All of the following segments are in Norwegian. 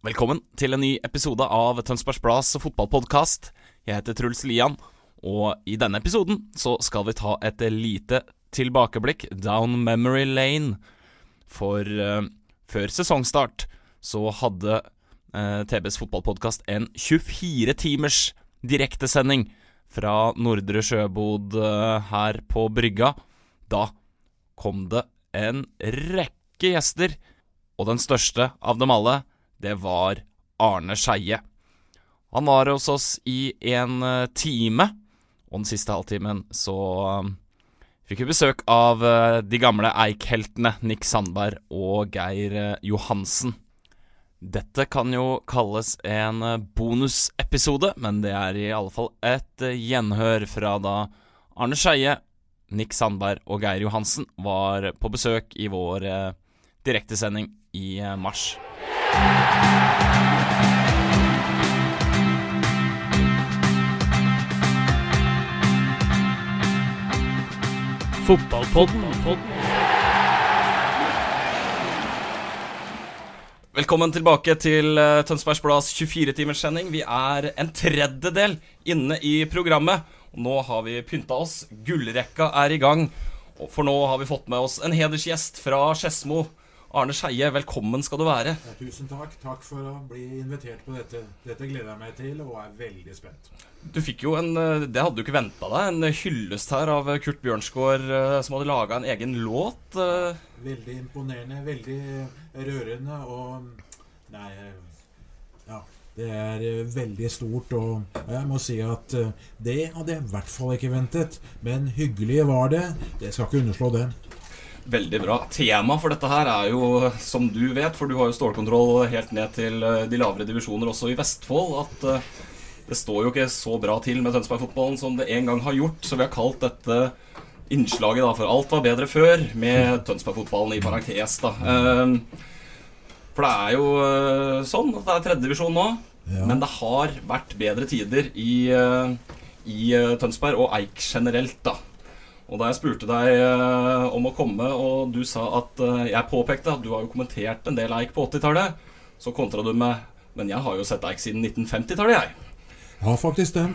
Velkommen til en ny episode av Tønsbergs Blads fotballpodkast. Jeg heter Truls Lian, og i denne episoden så skal vi ta et lite tilbakeblikk down memory lane. For eh, før sesongstart så hadde eh, TBs fotballpodkast en 24 timers direktesending fra Nordre Sjøbod eh, her på brygga. Da kom det en rekke gjester, og den største av dem alle, det var Arne Skeie. Han var hos oss i en eh, time, og den siste halvtimen så eh, fikk vi besøk av eh, de gamle Eik-heltene Nick Sandberg og Geir Johansen. Dette kan jo kalles en bonusepisode, men det er i alle fall et gjenhør fra da Arne Skeie, Nick Sandberg og Geir Johansen var på besøk i vår direktesending i eh, Velkommen tilbake til uh, Tønsbergs Blads 24-timerssending. Vi er en tredjedel inne i programmet. Nå har vi pynta oss. Gullrekka er i gang. For nå har vi fått med oss en hedersgjest fra Skedsmo. Arne Skeie, velkommen skal du være. Ja, tusen takk. Takk for å bli invitert på dette. Dette gleder jeg meg til og er veldig spent. Du fikk jo en eh, Det hadde du ikke venta deg. En hyllest her av Kurt Bjørnsgaard eh, som hadde laga en egen låt. eh. Veldig imponerende, veldig rørende og Nei Ja. Det er eh, veldig stort, og jeg må si at eh, det hadde jeg i hvert fall ikke ventet. Men hyggelig var det. Det skal ikke underslå det. Veldig bra. Tema for dette her er jo, som du vet, for du har jo stålkontroll helt ned til eh, de lavere divisjoner også i Vestfold, at eh, det står jo ikke så bra til med Tønsberg-fotballen som det en gang har gjort. Så vi har kalt dette innslaget da for 'Alt var bedre før' med Tønsberg-fotballen i parentes. da. Eh, For det er jo eh, sånn at det er tredjedivisjon nå, Ja. men det har vært bedre tider i, i Tønsberg og Eik generelt, da. Og da jeg spurte deg eh, om å komme, og du sa at eh, jeg påpekte at du har jo kommentert en del Eik på 80-tallet, så kontra du med Men jeg har jo sett Eik siden 1950-tallet, jeg. Ja, faktisk det.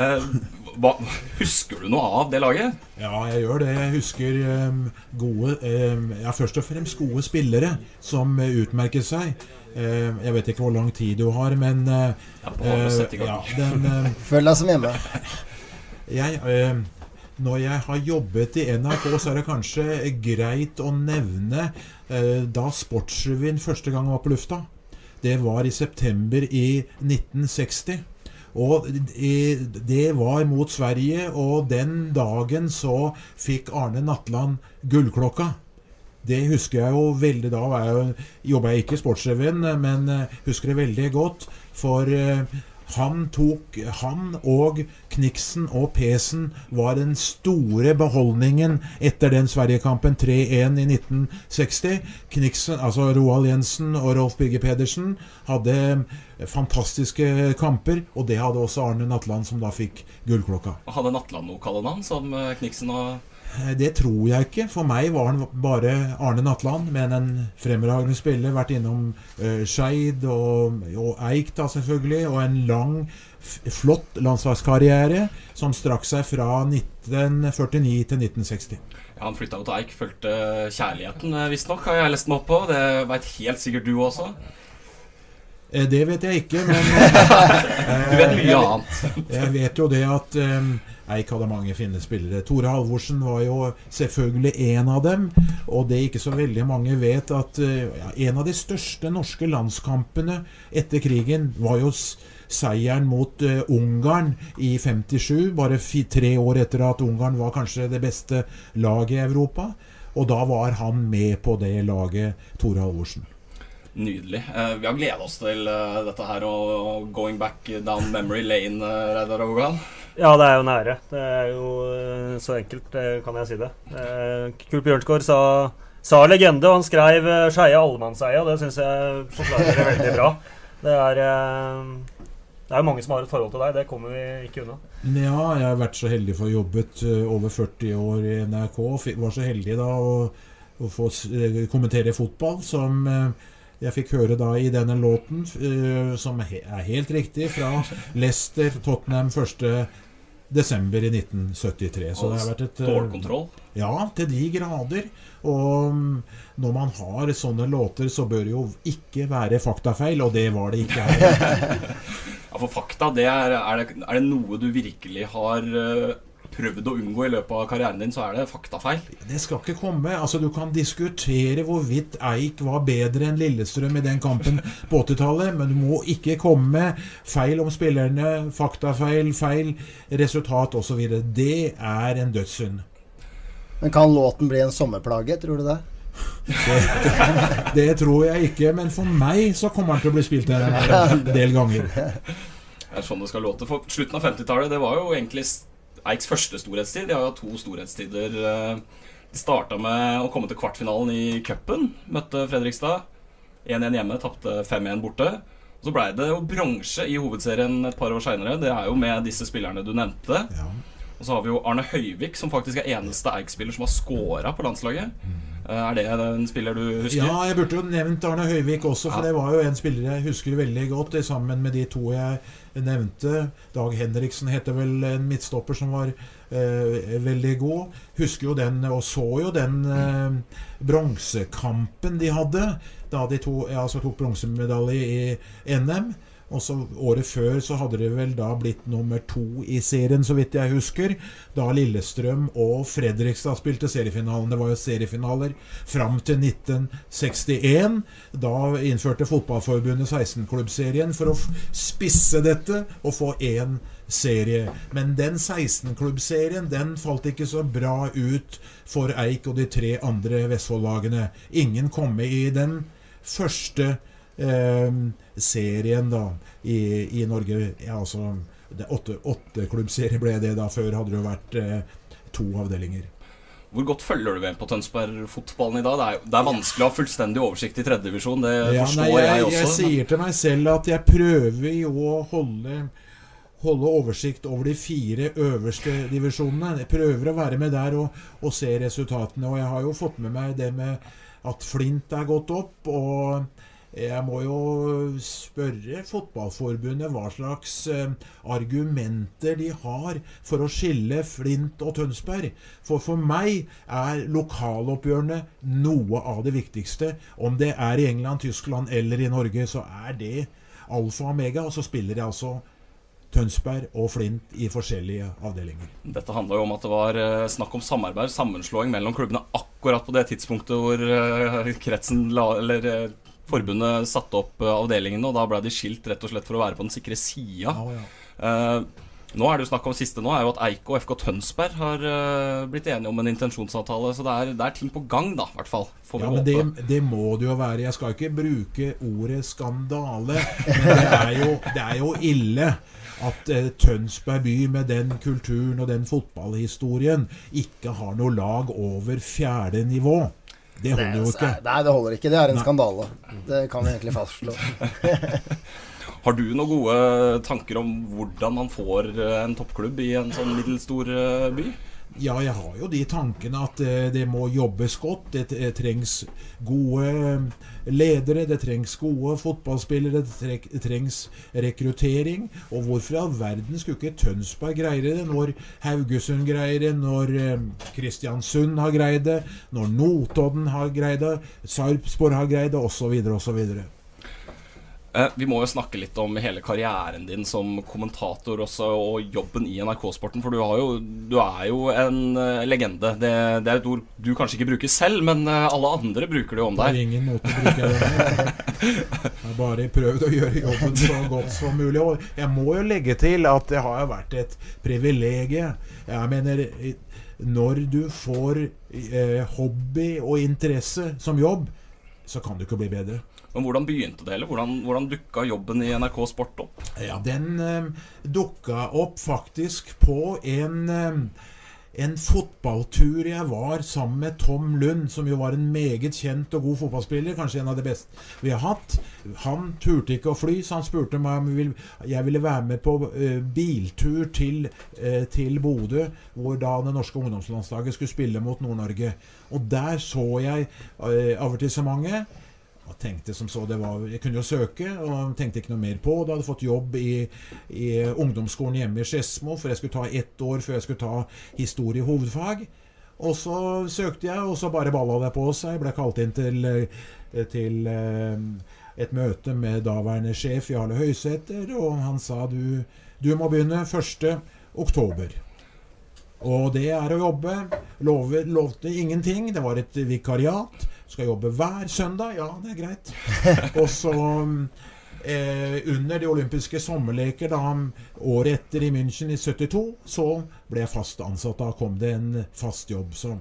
Eh, hva, husker du noe av det laget? Ja, jeg gjør det. Jeg husker um, gode um, Ja, først og fremst gode spillere som eh, utmerket seg. Uh, jeg vet ikke hvor lang tid du har, men uh, Ja, eh, den, Følg deg som hjemme. jeg, når jeg har jobbet i NRK, så er det kanskje greit å nevne eh, da Sportsrevyen første gang var på lufta. Det var i september i 1960. Og det var mot Sverige, og den dagen så fikk Arne Natland gullklokka. Det husker jeg jo veldig da. Jobba jeg ikke i Sportsrevyen, men eh, husker det veldig godt. For eh, han tok Han og Kniksen og Pesen var den store beholdningen etter den Sverigekampen 3-1 i 1960. Kniksen, altså Roald Jensen og Rolf Birger Pedersen hadde fantastiske kamper, og det hadde også Arne Natland, som da fikk gullklokka. Hadde Natland noe kallenavn som eh, Kniksen og Det tror jeg ikke. For meg var han bare Arne Natland, men en fremragende spiller. Vært innom uh, Skeid og, og Eik, da selvfølgelig. Og en lang, flott landslagskarriere som strakk seg fra 1949 til 1960. Ja, Han flytta jo til Eik, fulgte kjærligheten, eh, visstnok, har jeg lest meg opp på. Det veit helt sikkert du også. Eh, Det vet jeg ikke, men eh, Du vet mye annet. Jeg vet jo det at Eik hadde mange fine spillere. Tore Halvorsen var jo selvfølgelig en av dem. Og det ikke så veldig mange vet, at uh, ja, en av de største norske landskampene etter krigen var jo seieren mot uh, Ungarn i 57. Bare tre år etter at Ungarn var kanskje det beste laget i Europa. Og da var han med på det laget, Tore Halvorsen. Nydelig. Eh, vi har gleda oss til eh, dette her og going back down memory lane, Reidar Rogan. Ja, det er jo nære. Det er jo eh, så enkelt, eh, kan jeg si det. Eh, Kurt Bjørnsgaard sa, sa legende, og han skrev Skeie allemannseie, og det syns jeg forklarer det veldig bra. Det er det er jo mange som har et forhold til deg, det kommer vi ikke unna. Ja, jeg har vært så heldig for å jobbet over 40 år i NRK. Var så heldig da å, å få kommentere fotball, som eh, jeg fikk høre da i denne låten, eh, som er helt riktig, fra Leicester Tottenham 1. desember i 1973. Så det har vært et Stålkontroll. Ja, til de grader. Og mm, når man har sånne låter, så bør det jo ikke være faktafeil, og det var det ikke her. Ja, for fakta, det er, er, det, er det noe du virkelig har eh, prøvd å unngå i løpet av karrieren din, så er det faktafeil. Det skal ikke komme. Altså, du kan diskutere hvorvidt Eik var bedre enn Lillestrøm i den kampen på 80-tallet, men du må ikke komme med feil om spillerne, faktafeil, feil resultat osv. Det er en dødssynd. Men kan låten bli en sommerplage, tror du det? Det tror jeg ikke, men for meg så kommer den til å bli spilt en del ganger. Det er sånn det skal låte. For slutten av 50-tallet, det var jo egentlig Eiks første storhetstid. De har jo to storhetstider. eh, De starta med å komme til kvartfinalen i cupen. Møtte Fredrikstad. 1-1 hjemme, tapte 5-1 borte. Og Så blei det jo bronse i hovedserien et par år seinere. Det er jo med disse spillerne du nevnte. Ja. Og så har vi jo Arne Høyvik, som faktisk er eneste Eik-spiller som har scora på landslaget. Eh, Er det en spiller du husker? Ja, jeg burde jo nevnt Arne Høyvik også, for Ja. det var jo en spiller jeg husker veldig godt, sammen med de to jeg nevnte. Dag Henriksen heter vel en midtstopper som var eh, veldig god. Husker jo den, og så jo den eh, bronsekampen de hadde, da de to, altså tok bronsemedalje i NM. Og så Året før så hadde det vel da blitt nummer to i serien, så vidt jeg husker. Da Lillestrøm og Fredrikstad spilte seriefinalen. Det var jo seriefinaler fram til 1961. Da innførte Fotballforbundet 16-klubbserien for å spisse dette og få én serie. Men den 16-klubbserien den falt ikke så bra ut for Eik og de tre andre Vestfold-lagene. Ingen kom med i den første eh, serien da i, i Norge. Ja, altså Åtteklubbserie åtte, ble det da. Før hadde det jo vært eh, to avdelinger. Hvor godt følger du med på Tønsberg-fotballen i dag? Det er, det er vanskelig å ha fullstendig oversikt i tredjedivisjon. Det Ja, forstår nei, jeg, jeg jeg sier til meg selv at jeg prøver jo å holde Holde oversikt over de fire øverste divisjonene. Jeg prøver å være med der og, og se resultatene. Og jeg har jo fått med meg det med at Flint er gått opp. Og jeg må jo spørre Fotballforbundet hva slags eh, argumenter de har for å skille Flint og Tønsberg. For for meg er lokaloppgjørene noe av det viktigste. Om det er i England, Tyskland eller i Norge, så er det alfa og omega. Og så spiller de altså Tønsberg og Flint i forskjellige avdelinger. Dette handla jo om at det var eh, snakk om samarbeid, sammenslåing mellom klubbene akkurat på det tidspunktet hvor eh, kretsen la, eller forbundet satte opp eh, avdelingene, og da ble de skilt rett og slett for å være på den sikre sida. Eh, nå er det jo snakk om siste nå, er jo at Eik og FK Tønsberg har eh, blitt enige om en intensjonsavtale, så det er, det er ting på gang, da, i hvert fall. Ja, men det, det må det jo være. Jeg skal ikke bruke ordet skandale, men det er jo, det er jo ille at eh, Tønsberg by med den kulturen og den fotballhistorien ikke har noe lag over fjerde nivå. Det holder jo ikke. Nei, det holder ikke. Det er en Nei. skandale. Det kan vi egentlig fastslå. Har du noen gode tanker om hvordan man får en toppklubb i en sånn middelstor eh, by? Ja, jeg har jo de tankene at eh, det må jobbes godt. Det trengs gode eh, ledere, det trengs gode fotballspillere, det trengs rekruttering. Og hvorfor i all verden skulle ikke Tønsberg greie det, når Haugesund greier det, når eh, Kristiansund har greid det, når Notodden har greid det, Sarpsborg har greid det, osv., osv. Eh, Vi må jo snakke litt om hele karrieren din som kommentator også, og jobben i NRK-sporten. For du, har jo, du er jo en eh, legende. Det, det er et ord du kanskje ikke bruker selv, men eh, alle andre bruker det jo om På er ingen måte bruker jeg det. Jeg har bare prøvd å gjøre jobben så godt som mulig. Og jeg må jo legge til at det har vært et privilegium. Jeg mener Når du får hobby og interesse som jobb, så kan du ikke bli bedre. Men hvordan begynte det hele? Hvordan, hvordan dukka jobben i NRK Sport opp? Ja, den eh, dukka opp faktisk på en eh, en fotballtur jeg var sammen med Tom Lund, som jo var en meget kjent og god fotballspiller. Kanskje en av de beste vi har hatt. Han turte ikke å fly, så han spurte meg om jeg ville være med på uh, biltur til, uh, til Bodø, hvor da det norske ungdomslandslaget skulle spille mot Nord-Norge. Og der så jeg uh, avertissementet. Tenkte som så det var, Jeg kunne jo søke, og tenkte ikke noe mer på. Da hadde fått jobb i, i ungdomsskolen hjemme i Skedsmo, for jeg skulle ta ett år før jeg skulle ta historie hovedfag. Og så søkte jeg, og så bare balla det på seg. Jeg ble kalt inn til, eh, til eh, et møte med daværende sjef Jarle Høysæter, og han sa du, du må begynne 1. Og det er å jobbe. Love, lovte ingenting. Det var et vikariat. Skal jobbe hver søndag. Ja, det er greit. Og så eh, under de olympiske sommerleker da året etter i München i 72, så ble jeg fast ansatt. Da kom det en fast jobb. Så.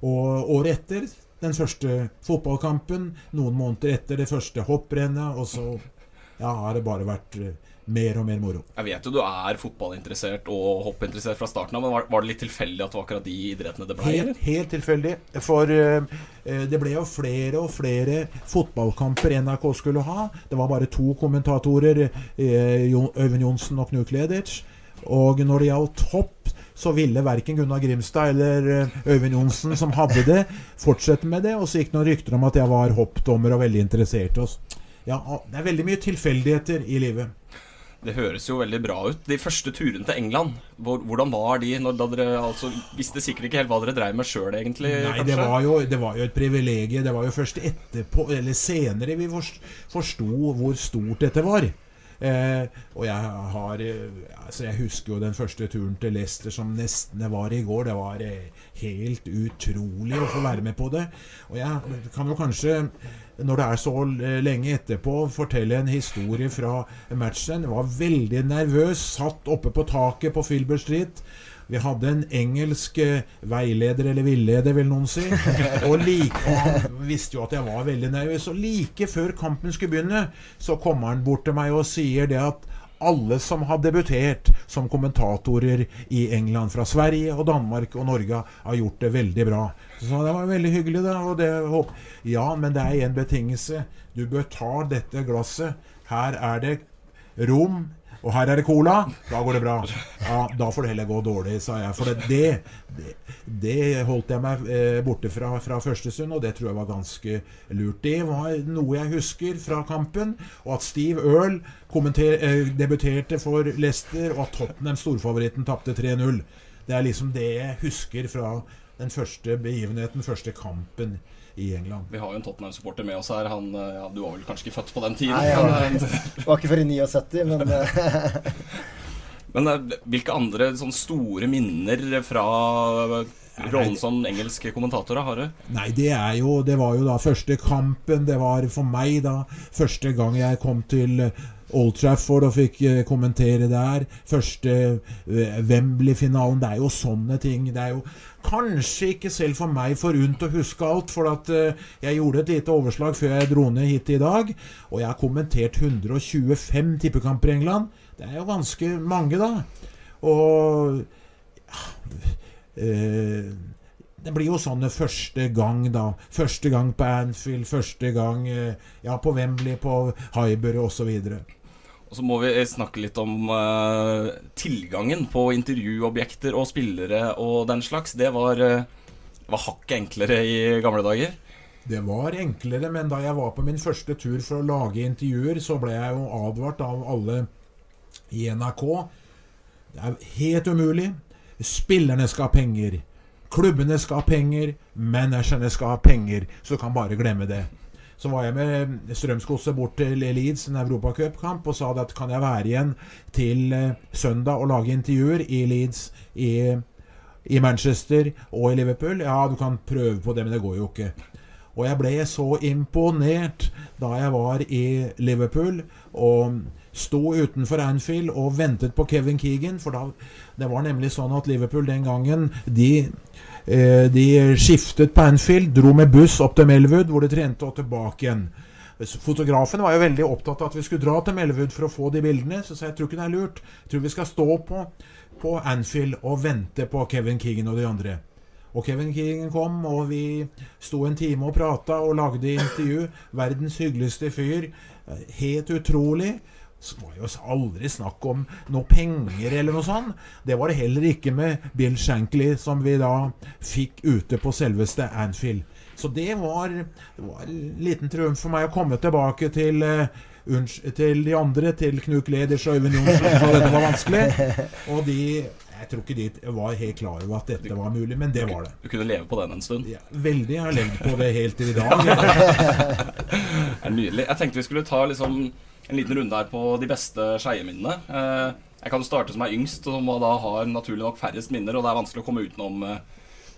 Og året etter den første fotballkampen, noen måneder etter det første hopprennet, og så ja, har det bare vært eh, mer og mer moro. Jeg vet jo du er fotballinteressert og hoppinteressert fra starten av, men var, var, det litt tilfeldig at det var akkurat de idrettene det ble? Helt, helt tilfeldig. For uh, det ble jo flere og flere fotballkamper NRK skulle ha. Det var bare to kommentatorer, uh, Øyvind Johnsen og Knut Kleditsch. Og når det gjaldt hopp, så ville verken Gunnar Grimstad eller Øyvind Johnsen, som hadde det, fortsette med det. Og så gikk det noen rykter om at jeg var hoppdommer og veldig interessert. Ja, det er veldig mye tilfeldigheter i livet. Det høres jo veldig bra ut. De første turene til England, hvor, hvordan var de? Når, da dere altså, visste sikkert ikke helt hva dere dreiv med sjøl, egentlig? Nei, det var, jo, det var, jo, et privilegium. Det var jo først etterpå, eller senere, vi forsto hvor stort dette var. Eh, og jeg har altså Jeg husker jo den første turen til Leicester som nesten det var i går. Det var eh, helt utrolig å få være med på det. Og jeg kan jo kanskje når det er så lenge etterpå, fortelle en historie fra matchen. Jeg var veldig nervøs, satt oppe på taket på Filbert Street. Vi hadde en engelsk eh, veileder, eller villeder, vil noen si. Og, like, og han visste jo at jeg var veldig nervøs. Og like før kampen skulle begynne, så kommer han bort til meg og sier det at alle som har debutert som kommentatorer i England fra Sverige og Danmark og Norge, har gjort det veldig bra. Så det var veldig hyggelig, da. Og det, ja, men det er én betingelse. Du bør ta dette glasset. Her er det rom, og her er det cola. Da går det bra. Ja, da får det heller gå dårlig, sa jeg. For det, det, det holdt jeg meg eh, borte fra fra første stund, og det tror jeg var ganske lurt. Det var noe jeg husker fra kampen, og at Steve Earl eh, debuterte for Leicester, og at Tottenham, storfavoritten, tapte 3-0. Det er liksom det jeg husker fra den første begivenheten, første kampen i England. Vi har jo en Tottenham-supporter med oss her. Han, eh, ja, du var vel kanskje ikke født på den tiden? Nei, jeg var ikke før i 79, men eh, Men eh, hvilke andre sånn store minner fra rollen som engelsk kommentator har du? Nei, det er jo Det var jo da første kampen. Det var for meg da første gang jeg kom til Old Trafford og fikk kommentere der. Første Wembley-finalen. Det er jo sånne ting. Det er jo Kanskje ikke selv for meg forunt å huske alt, for at uh, jeg gjorde et lite overslag før jeg dro ned hit i dag. Og jeg har kommentert 125 tippekamper i England. Det er jo ganske mange, da. Og ja, øh, det blir jo sånn første gang, da. Første gang på Anfield, første gang ja, på Wembley, på Hyber osv. Og så må vi snakke litt om uh, tilgangen på intervjuobjekter og spillere og den slags. Det var, uh, var hakket enklere i gamle dager. Det var enklere, men da jeg var på min første tur for å lage intervjuer, så ble jeg jo advart av alle i NRK. Det er helt umulig. Spillerne skal ha penger. Klubbene skal ha penger. Managerne skal ha penger. Så du kan bare glemme det. Så var jeg med Strømsgodset bort til Leeds, en europacupkamp, og sa at kan jeg være igjen til eh, søndag og lage intervjuer i Leeds, i, i Manchester og i Liverpool? Ja, du kan prøve på det, men det går jo ikke. Og jeg ble så imponert da jeg var i Liverpool og sto utenfor Anfield og ventet på Kevin Keegan. For da, det var nemlig sånn at Liverpool den gangen de Eh, de skiftet på Anfield, dro med buss opp til Melwood, hvor de trente, og tilbake igjen. Fotografen var jo veldig opptatt av at vi skulle dra til Melwood for å få de bildene. Så jeg tror ikke det er lurt. Jeg tror vi skal stå på, på Anfield og vente på Kevin Keegan og de andre. Og Kevin Keegan kom, og vi sto en time og prata og lagde intervju. Verdens hyggeligste fyr. Eh, Helt utrolig. Så var jo aldri snakk om noe penger eller noe sånt. Det var det heller ikke med Bill Shankly, som vi da fikk ute på selveste Anfield. Så det var, det var en liten triumf for meg å komme tilbake til uh, til de andre, til Knut Leders og Øyvind Johnsen, for dette var vanskelig. Og de Jeg tror ikke de var helt klar over at dette var mulig, men det var det. Du kunne leve på den en stund. Ja, veldig. Jeg har levd på det helt til i dag. Det er nydelig. Jeg tenkte vi skulle ta liksom en liten runde her på de beste Skeie-minnene. Eh, Jeg kan jo starte som er yngst, som da har naturlig nok færrest minner. Og det er vanskelig å komme utenom eh,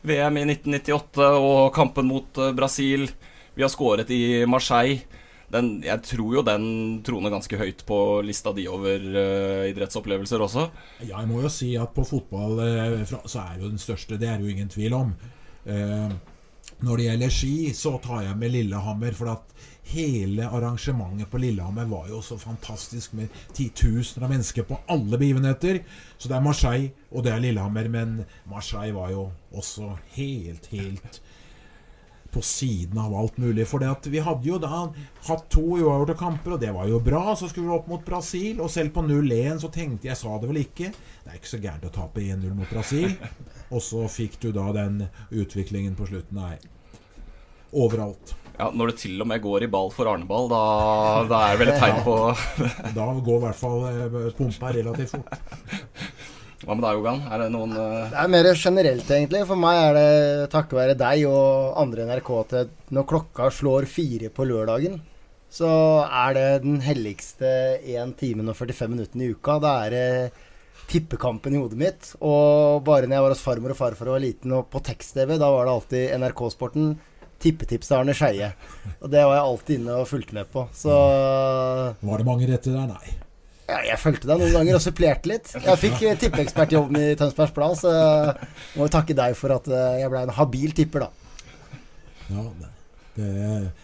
VM i 1998 og kampen mot eh, Brasil. Vi har skåret i Marseille. Den, jeg tror jo den troner ganske høyt på lista di over uh, idrettsopplevelser også. Ja, jeg må jo si at på fotball uh, så er jo den største, det er jo ingen tvil om. Eh, når det gjelder ski, så tar jeg med Lillehammer, for at hele arrangementet på Lillehammer var jo så fantastisk med titusener av mennesker på alle begivenheter. Så det er Marseille, og det er Lillehammer, men Marseille var jo også helt, helt på siden av alt mulig. For vi hadde jo da hatt to uavgjorte kamper, og det var jo bra. Så skulle vi opp mot Brasil, og selv på 0-1 så tenkte jeg, sa det vel ikke Det er ikke så gærent å tape 1-0 mot Brasil. Og så fikk du da den utviklingen på slutten. Nei. Overalt. Ja, Når det til og med går i ball for Arneball, da, da er det vel et tegn på Da går i hvert fall eh, pumpa relativt fort. Hva med deg, Jogan? Er det noen uh... Det er mer generelt, egentlig. For meg er det takket være deg og andre NRK til når klokka slår fire på lørdagen, så er det den helligste 1 timen og 45 minuttene i uka. Da er det tippekampen i hodet mitt. Og bare når jeg var hos farmor og farfar og var liten og på tekst-TV, da var det alltid NRK-sporten. Tippetipset Arne Skeie. Og det var jeg alltid inne og fulgte med på. Så Var det mange retter der? Nei. Ja, jeg fulgte deg noen ganger og supplerte litt. Jeg fikk eh, tippeekspertjobben i Tønsbergs Blad, så jeg må jo takke deg for at eh, jeg ble en habil tipper, da. Ja, det,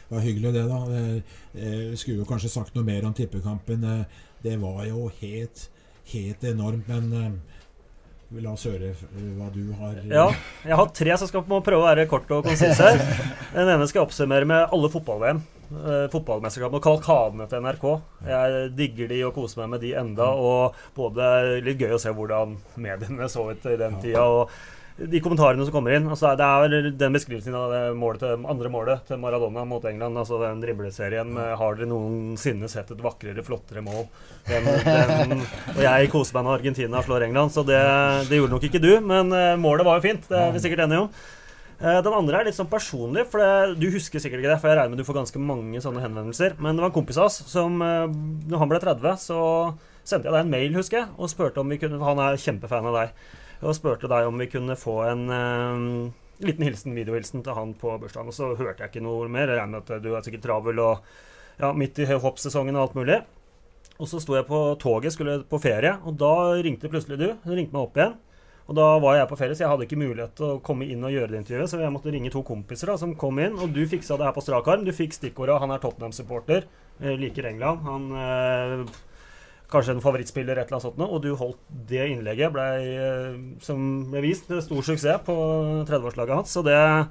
var hyggelig, det, da. Eh, eh, skulle jo kanskje sagt noe mer om tippekampen. Det var jo helt, helt enormt, men eh, la oss høre eh, hva du har Ja, jeg har tre som skal må prøve å være kort og konsis her. Den ene skal jeg oppsummere med alle fotball-VM. Eh, Fotballmesterskapet og kalkadene til NRK. Jeg digger de og koser meg med de enda. Og både litt gøy å se hvordan mediene så ut i den tida. Og de kommentarene som kommer inn. Altså, det er den beskrivelsen av det målet til, andre målet til Maradona mot England. Altså den dribleserien med 'Har dere noensinne sett et vakrere, flottere mål?' Den, den, og jeg koser meg når Argentina slår England, så det, det gjorde nok ikke du. Men eh, målet var jo fint. Det er vi sikkert enige om. Eh, Den andre er litt sånn personlig, for det, du husker sikkert ikke det. For jeg regner med du får ganske mange sånne henvendelser. Men det var en kompis av oss som eh, Når han ble 30, så sendte jeg deg en mail, husker jeg, og spurte om vi kunne Han er kjempefan av deg. Og spurte deg om vi kunne få en uh, liten hilsen, videohilsen til han på bursdagen. Og så hørte jeg ikke noe mer. Jeg regner med at du er sikkert travel og ja, midt i hoppsesongen og alt mulig. Og så sto jeg på toget, skulle på ferie, og da ringte plutselig du. Du ringte meg opp igjen. Og da var jeg på ferie, så jeg hadde ikke mulighet til å komme inn og gjøre det intervjuet. Så jeg måtte ringe to kompiser da, som kom inn, og du fiksa det her på strak arm. Du fikk stikkordet 'han er Tottenham-supporter', eh, liker England. Han eh, Kanskje en favorittspiller, et eller annet sånt. Og du holdt det innlegget, ble, eh, som ble vist, stor suksess på 30-årslaget hans. Så det er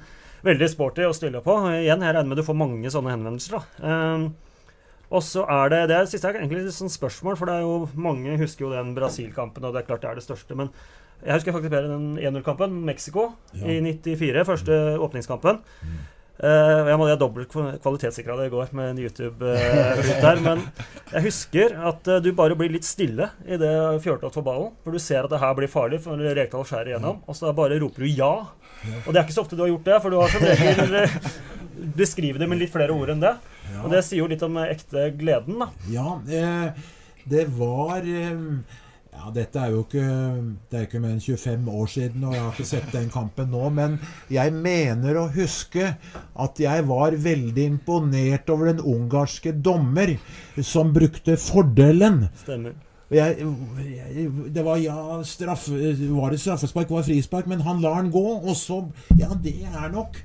veldig sporty å stille på. Igjen, jeg regner med du får mange sånne henvendelser, da. Eh, og så er det det siste er egentlig et sånn spørsmål, for det er jo mange husker jo den Brasil-kampen, og det er klart det er det største. Men jeg husker faktisk bedre den 1-0-kampen. Mexico Ja. i 94, første åpningskampen. Eh, og jeg måtte dobbelt kvalitetssikra det i går med en YouTube-ut der. Men jeg husker at uh, du bare blir litt stille idet Fjørtoft får ballen. For du ser at det her blir farlig, for Rekdal skjærer igjennom. Og så bare roper du ja. Og det er ikke så ofte du har gjort det, for du har som regel uh, beskrevet det med litt flere ord enn det. Og det sier jo litt om eh, ekte gleden, da. Ja, eh, det var eh, Ja, dette er jo ikke Det er ikke mer enn 25 år siden, og jeg har ikke sett den kampen nå, men jeg mener å huske at jeg var veldig imponert over den ungarske dommer som brukte fordelen. Stemmer. Jeg, jeg, det var ja, straff, var det straffespark, var frispark, men han lar den gå, og så Ja, det er nok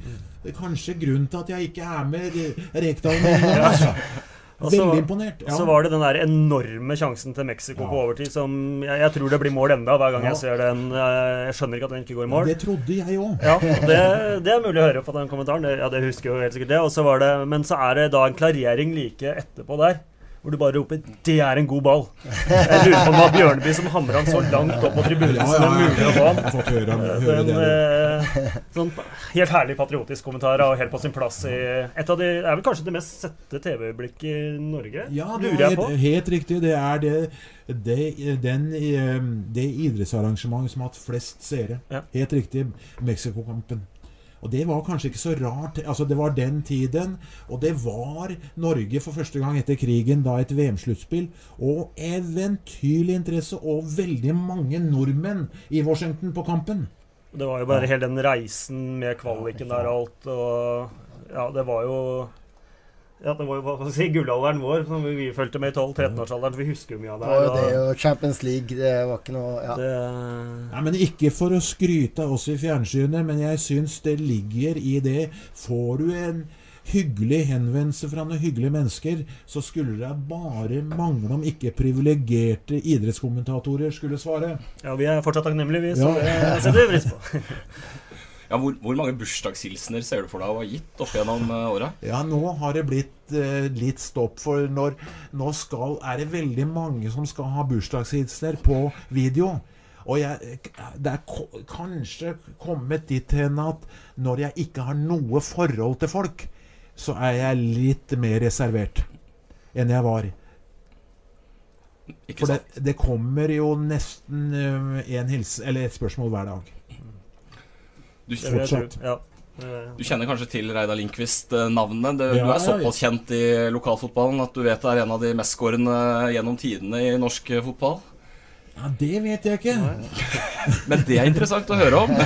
kanskje grunnen til at jeg ikke er med Rekdal nå. Altså. Så- Veldig imponert. Ja. Så var det den der enorme sjansen til Mexico på overtid som jeg, jeg tror det blir mål enda hver gang Ja. jeg ser den. Jeg, jeg skjønner ikke at den ikke går i mål. Det trodde jeg òg. Ja, det, det er mulig å høre på den kommentaren. Det, ja, det husker jo helt sikkert det. Og så var det, men så er det da en klarering like etterpå der. Hvor du bare roper 'Det er en god ball'. Jeg lurer på om det var Bjørneby som hamra han så langt opp på tribunen Ja, som det er mulig å få høre, Eh, Den, eh, sånn helt herlig patriotisk kommentar og helt på sin plass i et av de er vel kanskje det mest sette TV-øyeblikket i Norge? Ja, det er helt, helt riktig. Det er det, det, den, eh, det idrettsarrangementet som har hatt flest seere. Ja. Helt riktig. Mexico-kampen. Og det var kanskje ikke så rart. Altså Det var den tiden, og det var Norge for første gang etter krigen da et VM-sluttspill. Og eventyrlig interesse, og veldig mange nordmenn i Washington på kampen. Det var jo bare hele den reisen med kvaliken der og alt. Og ja, det var jo ja, det var jo hva si, gullalderen vår, som vi fulgte med i 12-13-årsalderen. Så vi husker jo mye av det. Jo det og og Champions League. Det var ikke noe ja. det, Nei, men Ikke for å skryte av oss i fjernsynet, men jeg syns det ligger i det. Får du en hyggelig henvendelse fra noen hyggelige mennesker, så skulle det bare mangle om ikke privilegerte idrettskommentatorer skulle svare. ja, vi er fortsatt takknemlige, vi. Så Ja. det setter vi pris på. Ja, hvor, hvor mange bursdagshilsener ser du for deg å ha gitt opp gjennom uh, åra? Ja, nå har det blitt eh, litt stopp, for når, nå skal, er det veldig mange som skal ha bursdagshilsener på video. Og jeg, det er kanskje kommet dit hen at når jeg ikke har noe forhold til folk, så er jeg litt mer reservert enn jeg var. For det, det kommer jo nesten eh, en hils, eller et spørsmål hver dag. Du. Fortsatt. Ja. Eh, du kjenner kanskje til Reidar Lindqvist-navnet? Du Ja, er ja, såpass kjent i lokalfotballen at du vet det er en av de mestskårende gjennom tidene i norsk eh, fotball? Ja, Det vet jeg ikke. Men det er interessant å høre om.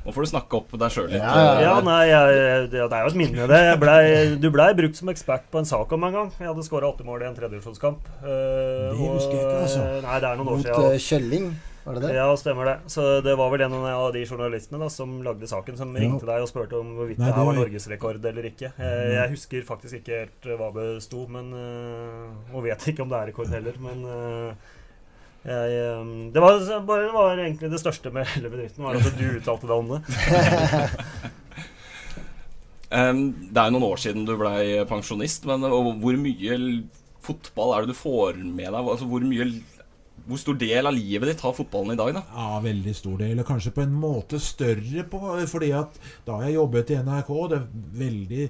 Nå får du snakke opp deg sjøl litt. Ja, ja, eh, nei, jeg, det, det er jo et minne, det. Jeg blei, du blei brukt som ekspert på en sak om en gang. Jeg hadde skåra åtte mål i en tredjevisjonskamp. Uh, Det husker jeg ikke, altså. Nei, det er noen år Mot siden. eh, Kjølling, var det det? Ja, stemmer det. Så det var vel en av de journalistene da, som lagde saken, som ringte deg og spurte om hvorvidt Nei, det her det var norgesrekord eller ikke. Eh, Jeg husker faktisk ikke helt eh, hva det sto, men eh, Og vet ikke om det er rekord heller, men jeg, det, var, bare, det var egentlig det største med hele bedriften, var at du uttalte deg om det. det er jo noen år siden du blei pensjonist, men og hvor mye fotball er det du får med deg? Altså, hvor, mye, hvor stor del av livet ditt har fotballen i dag, da? Ja, veldig stor del. Og kanskje på en måte større på Fordi at da jeg jobbet i NRK Det veldig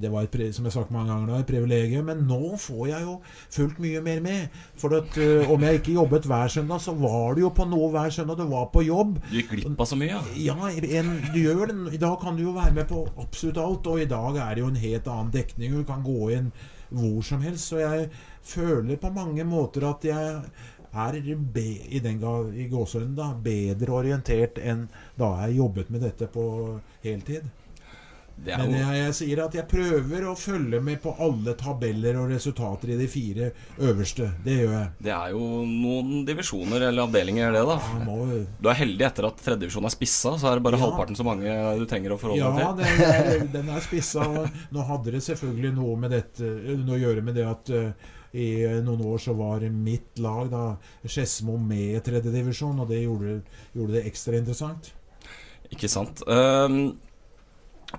Det var et, som jeg har sagt mange ganger da, et privilegium. Men nå får jeg jo fulgt mye mer med. For at uh, om jeg ikke jobbet hver søndag, så var det jo på noe hver søndag. Du var på jobb. Du gikk glipp av så mye. Ja. Ja, en, du gjør det. I dag kan du jo være med på absolutt alt. Og i dag er det jo en helt annen dekning. Du kan gå inn hvor som helst. Så jeg føler på mange måter at jeg er be, i den ga, i gåsøen, da, bedre orientert enn da jeg jobbet med dette på heltid. Det Men jeg, jeg sier at jeg prøver å følge med på alle tabeller og resultater i de fire øverste. Det gjør jeg. Det er jo noen divisjoner eller avdelinger, det, da. Må, Du er heldig etter at tredjedivisjon er spissa, så er det bare Ja. halvparten så mange du trenger å forholde Ja, deg til. den er, den er spissa. Nå hadde det selvfølgelig noe med dette noe å gjøre med det at eh, i noen år så var mitt lag, da, Skedsmo, med i tredjedivisjon, og det gjorde, gjorde det ekstra interessant. Ikke sant. Um,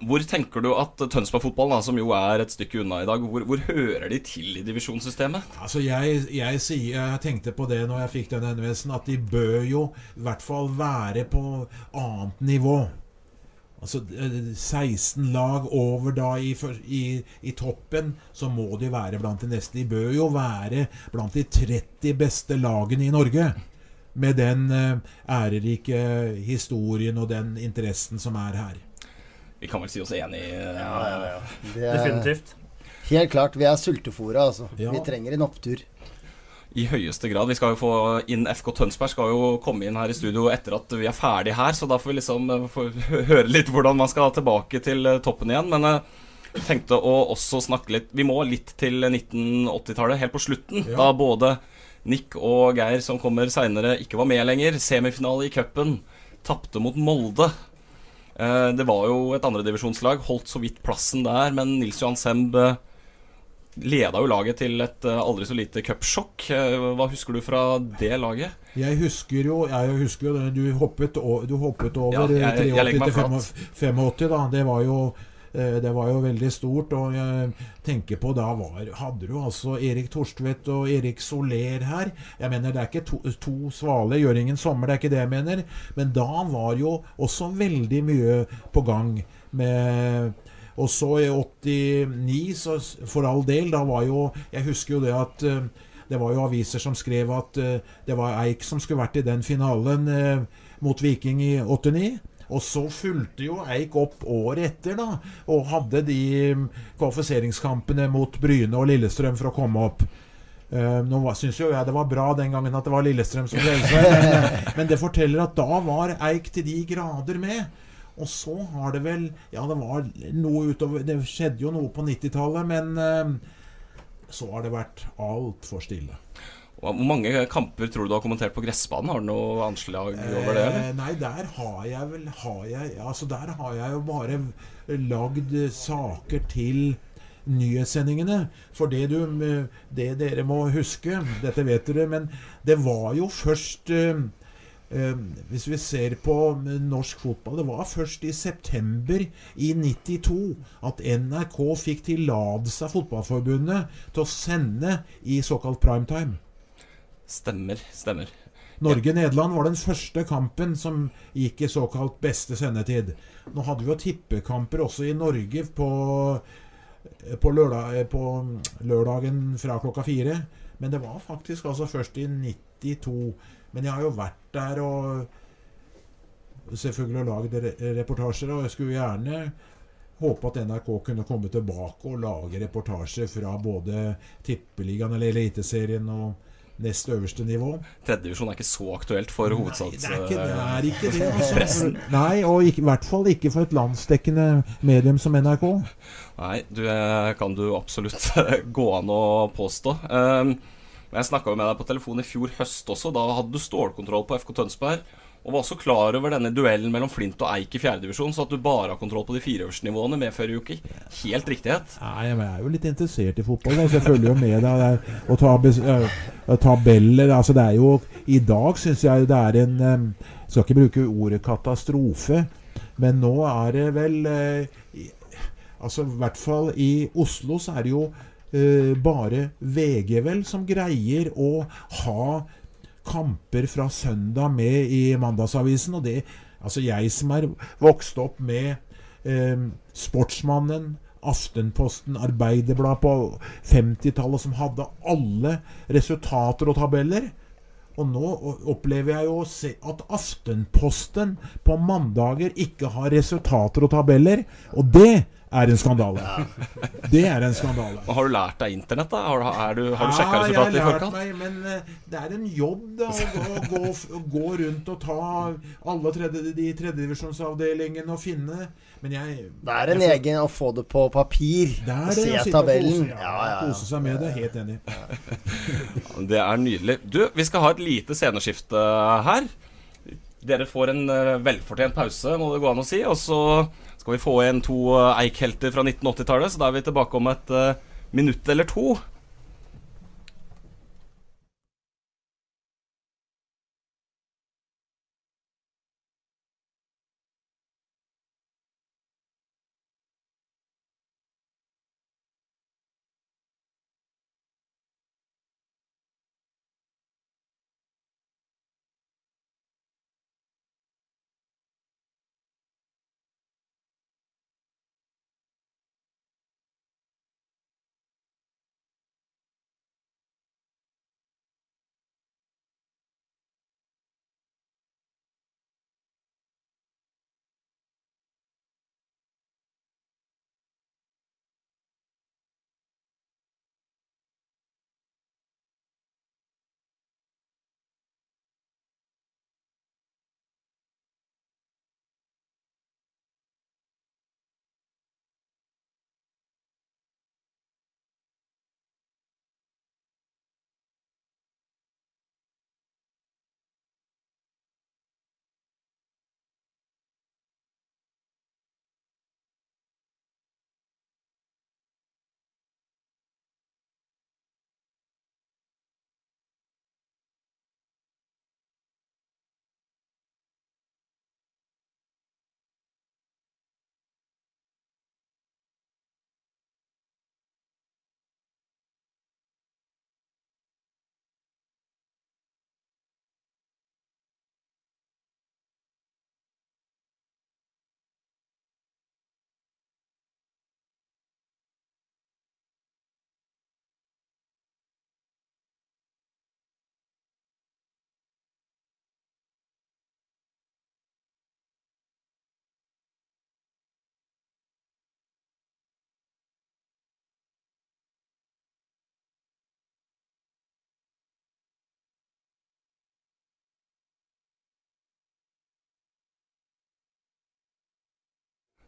hvor tenker du at Tønsberg-fotballen, som jo er et stykke unna i dag, hvor, hvor hører de til i divisjonssystemet? Altså jeg, jeg, jeg tenkte på det når jeg fikk den henvendelsen, at de bør jo i hvert fall være på annet nivå. Altså eh, 16 lag over da i, i, i toppen, så må de være blant de neste. De bør jo være blant de 30 beste lagene i Norge. Med den eh, ærerike historien og den interessen som er her. Vi kan vel si oss enig i ja, Det er Definitivt. helt klart. Vi er sultefòra, altså. Ja. Vi trenger en opptur. I høyeste grad. Vi skal jo få inn FK Tønsberg skal jo komme inn her i studio etter at vi er ferdig her, så da får vi liksom eh, få høre litt hvordan man skal tilbake til eh, toppen igjen. Men eh, jeg tenkte å også snakke litt Vi må litt til 1980-tallet, helt på slutten. Ja. Da både Nick og Geir, som kommer seinere, ikke var med lenger. Semifinale i cupen. Tapte mot Molde. Eh, det var jo et andredivisjonslag, holdt så vidt plassen der, men Nils Johan Semb eh, leda jo laget til et eh, aldri så lite cupsjokk. Eh, hva husker du fra det laget? Jeg husker jo, jeg husker jo du hoppet, du hoppet over Ja, jeg- jeg 83 til 85, da. Det var jo eh, det var jo veldig stort, og jeg tenker på da var, hadde du altså Erik Torstvedt og Erik Soler her. Jeg mener Det er ikke to, to svale gjør ingen sommer, det er ikke det jeg mener. Men da var jo også veldig mye på gang med og så i 89, så for all del, da var jo Jeg husker jo det at eh, det var jo aviser som skrev at eh, det var Eik som skulle vært i den finalen eh, mot Viking i 89. Og så fulgte jo Eik opp året etter, da, og hadde de mm, kvalifiseringskampene mot Bryne og Lillestrøm for å komme opp. Uh, nå syns jo jeg det var bra den gangen at det var Lillestrøm som frelste, men, eh, men det forteller at da var Eik til de grader med. Og så har det vel Ja, det var noe utover Det skjedde jo noe på 90-tallet, men eh, så har det vært altfor stille. Hvor mange kamper tror du du har kommentert på gressbanen? Har du noe anslag over det? eller? Eh, nei, der har jeg vel har jeg, Altså, der har jeg jo bare lagd saker til nyhetssendingene. For det du Det dere må huske, dette vet dere, men det var jo først eh, hvis vi ser på eh, norsk fotball Det var først i september i 92 at NRK fikk tillatelse av Fotballforbundet til å sende i såkalt primetime. Stemmer, stemmer. Norge-Nederland var den første kampen som gikk i såkalt beste sendetid. Nå hadde vi jo tippekamper også i Norge på, på, lørdag, på lørdagen fra klokka fire. Men det var faktisk altså først i 92. Men jeg har jo vært der og selvfølgelig lagd reportasjer, og jeg skulle gjerne håpe at NRK kunne komme tilbake og lage reportasjer fra både Tippeligaen eller Eliteserien og nest øverste nivå. Tredjedivisjon er ikke så aktuelt for hovedstadspressen? Det det. Det altså. Nei, og ikke, i hvert fall ikke for et landsdekkende medium som NRK. Nei, du eh, kan du absolutt gå an å påstå. Um, jeg snakka med deg på telefon i fjor høst også. Da hadde du stålkontroll på FK Tønsberg. Og var også klar over denne duellen mellom Flint og Eik i fjerdedivisjon, så at du bare har kontroll på de fireårsnivåene før jo ikke helt riktighet. Nei, men jeg er jo litt interessert i fotball, så jeg følger jo med der. Og ta tabeller Altså, det er jo I dag syns jeg det er en Jeg Skal ikke bruke ordet katastrofe, men nå er det vel øh, Altså, i hvert fall i Oslo så er det jo bare VG vel som greier å ha kamper fra søndag med i Mandagsavisen. Og det Altså, jeg som er vokst opp med eh, Sportsmannen, Aftenposten, Arbeiderbladet på 50-tallet, som hadde alle resultater og tabeller. Og nå opplever jeg jo at Aftenposten på mandager ikke har resultater og tabeller. Og det er en skandale. Det er en skandale. Og Har du lært deg internett, da? Har du, er du, har du sjekka Ja, resultatet i forkant? meg, men eh, det er en jobb da å gå, å gå, å gå rundt og ta alle tredje, de tredjedivisjonsavdelingene og finne Men jeg Det er en egen å få det på papir. Det er det, se tabellen. Kose, ja, kose seg med det. Helt enig. Det er nydelig. Du, vi skal ha et lite sceneskifte her. Dere får en eh, velfortjent pause, må det gå an å si. Og så skal vi få igjen to eikhelter fra 1980-tallet, så da er vi tilbake om et uh, minutt eller to.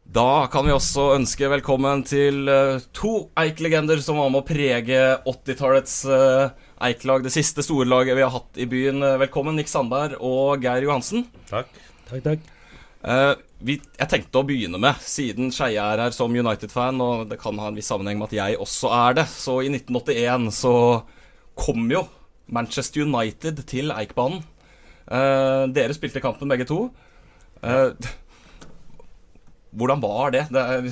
Da kan vi også ønske velkommen til uh, to Eik-legender som var med å prege 80-tallets uh, Eik-lag, det siste store laget vi har hatt i byen. Velkommen, Nick Sandberg og Geir Johansen. Takk. Takk, takk. Uh, vi, jeg tenkte å begynne med, siden Skeie er her som United-fan, og det kan ha en viss sammenheng med at jeg også er det, så i 1981 så kom jo Manchester United til Eikbanen. Uh, dere spilte kampen begge to. Uh, hvordan var det? det er...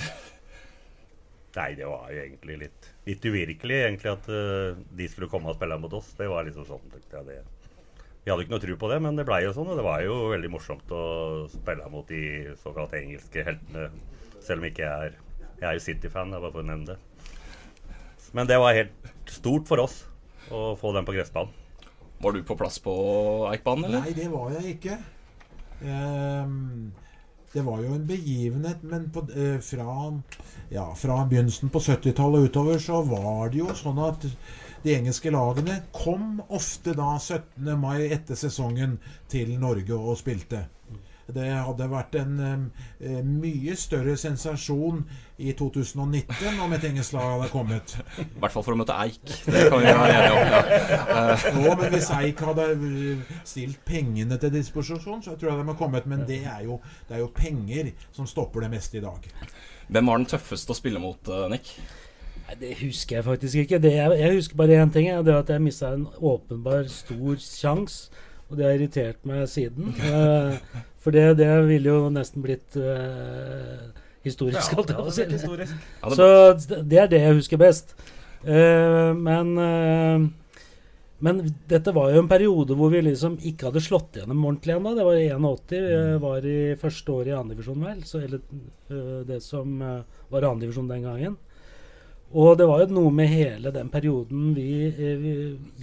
Nei, det var jo egentlig litt, litt uvirkelig egentlig at uh, de skulle komme og spille mot oss. Det var liksom sånn, tenkte jeg. det. Vi hadde ikke noe tro på det, men det blei jo sånn. Og det var jo veldig morsomt å spille mot de såkalt engelske heltene. Selv om ikke jeg er Jeg er jo City-fan, bare for å nevne det. Men det var helt stort for oss å få dem på gressbanen. Var du på plass på Eikbanen, eller? Nei, det var jeg ikke. Um, det var jo en begivenhet, men på, eh, fra, ja, fra begynnelsen på 70-tallet og utover så var det jo sånn at de engelske lagene kom ofte da 17. mai etter sesongen til Norge og spilte. Det hadde vært en eh, mye større sensasjon i 2019 om et engelsk lag hadde kommet. I hvert fall for å møte Eik. Det kan vi være enige om. Ja. Nå, men hvis Eik hadde stilt pengene til disposisjon, så tror jeg de hadde kommet. Men det er, jo, det er jo penger som stopper det meste i dag. Hvem var den tøffeste å spille mot, eh, Nick? Det husker jeg faktisk ikke. Det, jeg, jeg, husker bare én ting. Det er at jeg mista en åpenbar stor sjanse. Og det har irritert meg siden. Uh, for det, det ville jo nesten blitt uh, historisk, ja, holdt jeg på å si. historisk. Så det er det jeg husker best. Uh, men men dette var jo en periode hvor vi liksom ikke hadde slått gjennom ordentlig ennå. Det var i 81. Vi var i første året i andredivisjon, vel. Så, eller det som var andredivisjon den gangen. Og det var jo noe med hele den perioden vi, vi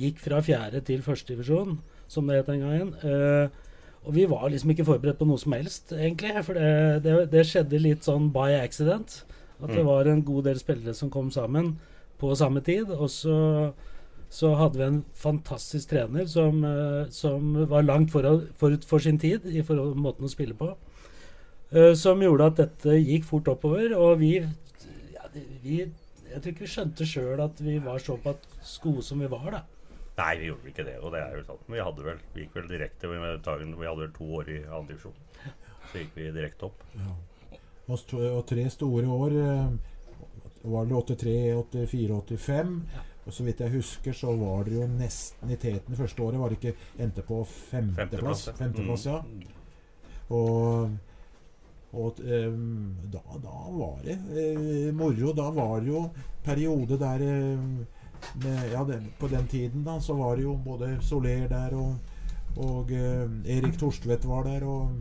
gikk fra fjerde til førstedivisjon som det het den gangen. Uh, og vi var liksom ikke forberedt på noe som helst, egentlig. For det, det, det skjedde litt sånn by accident. At det mm. var en god del spillere som kom sammen på samme tid. Og så, så hadde vi en fantastisk trener som, uh, som var langt forut for, for, sin tid i forhold til måten å spille på. Uh, som gjorde at dette gikk fort oppover. Og vi, ja, vi Jeg tror ikke vi skjønte sjøl at vi var såpass gode som vi var, da. Nei, vi gjorde ikke det. Og det er jo sant. Vi hadde vel, vi gikk vel direkte Vi hadde vel to år i divisjon. Så gikk vi direkte opp. Ja. Og, og, tre store år eh, var det 83, 84, 85. Og så vidt jeg husker, så var det jo nesten i teten første året. Var det ikke endte på femteplass? Femteplass, ja. Mm. Og, og um, da, da, var det uh, moro. Da var det jo periode der uh, med, ja, det, på den tiden da, så var det jo både Soler der og, og uh, Erik Torstvedt var der. Og,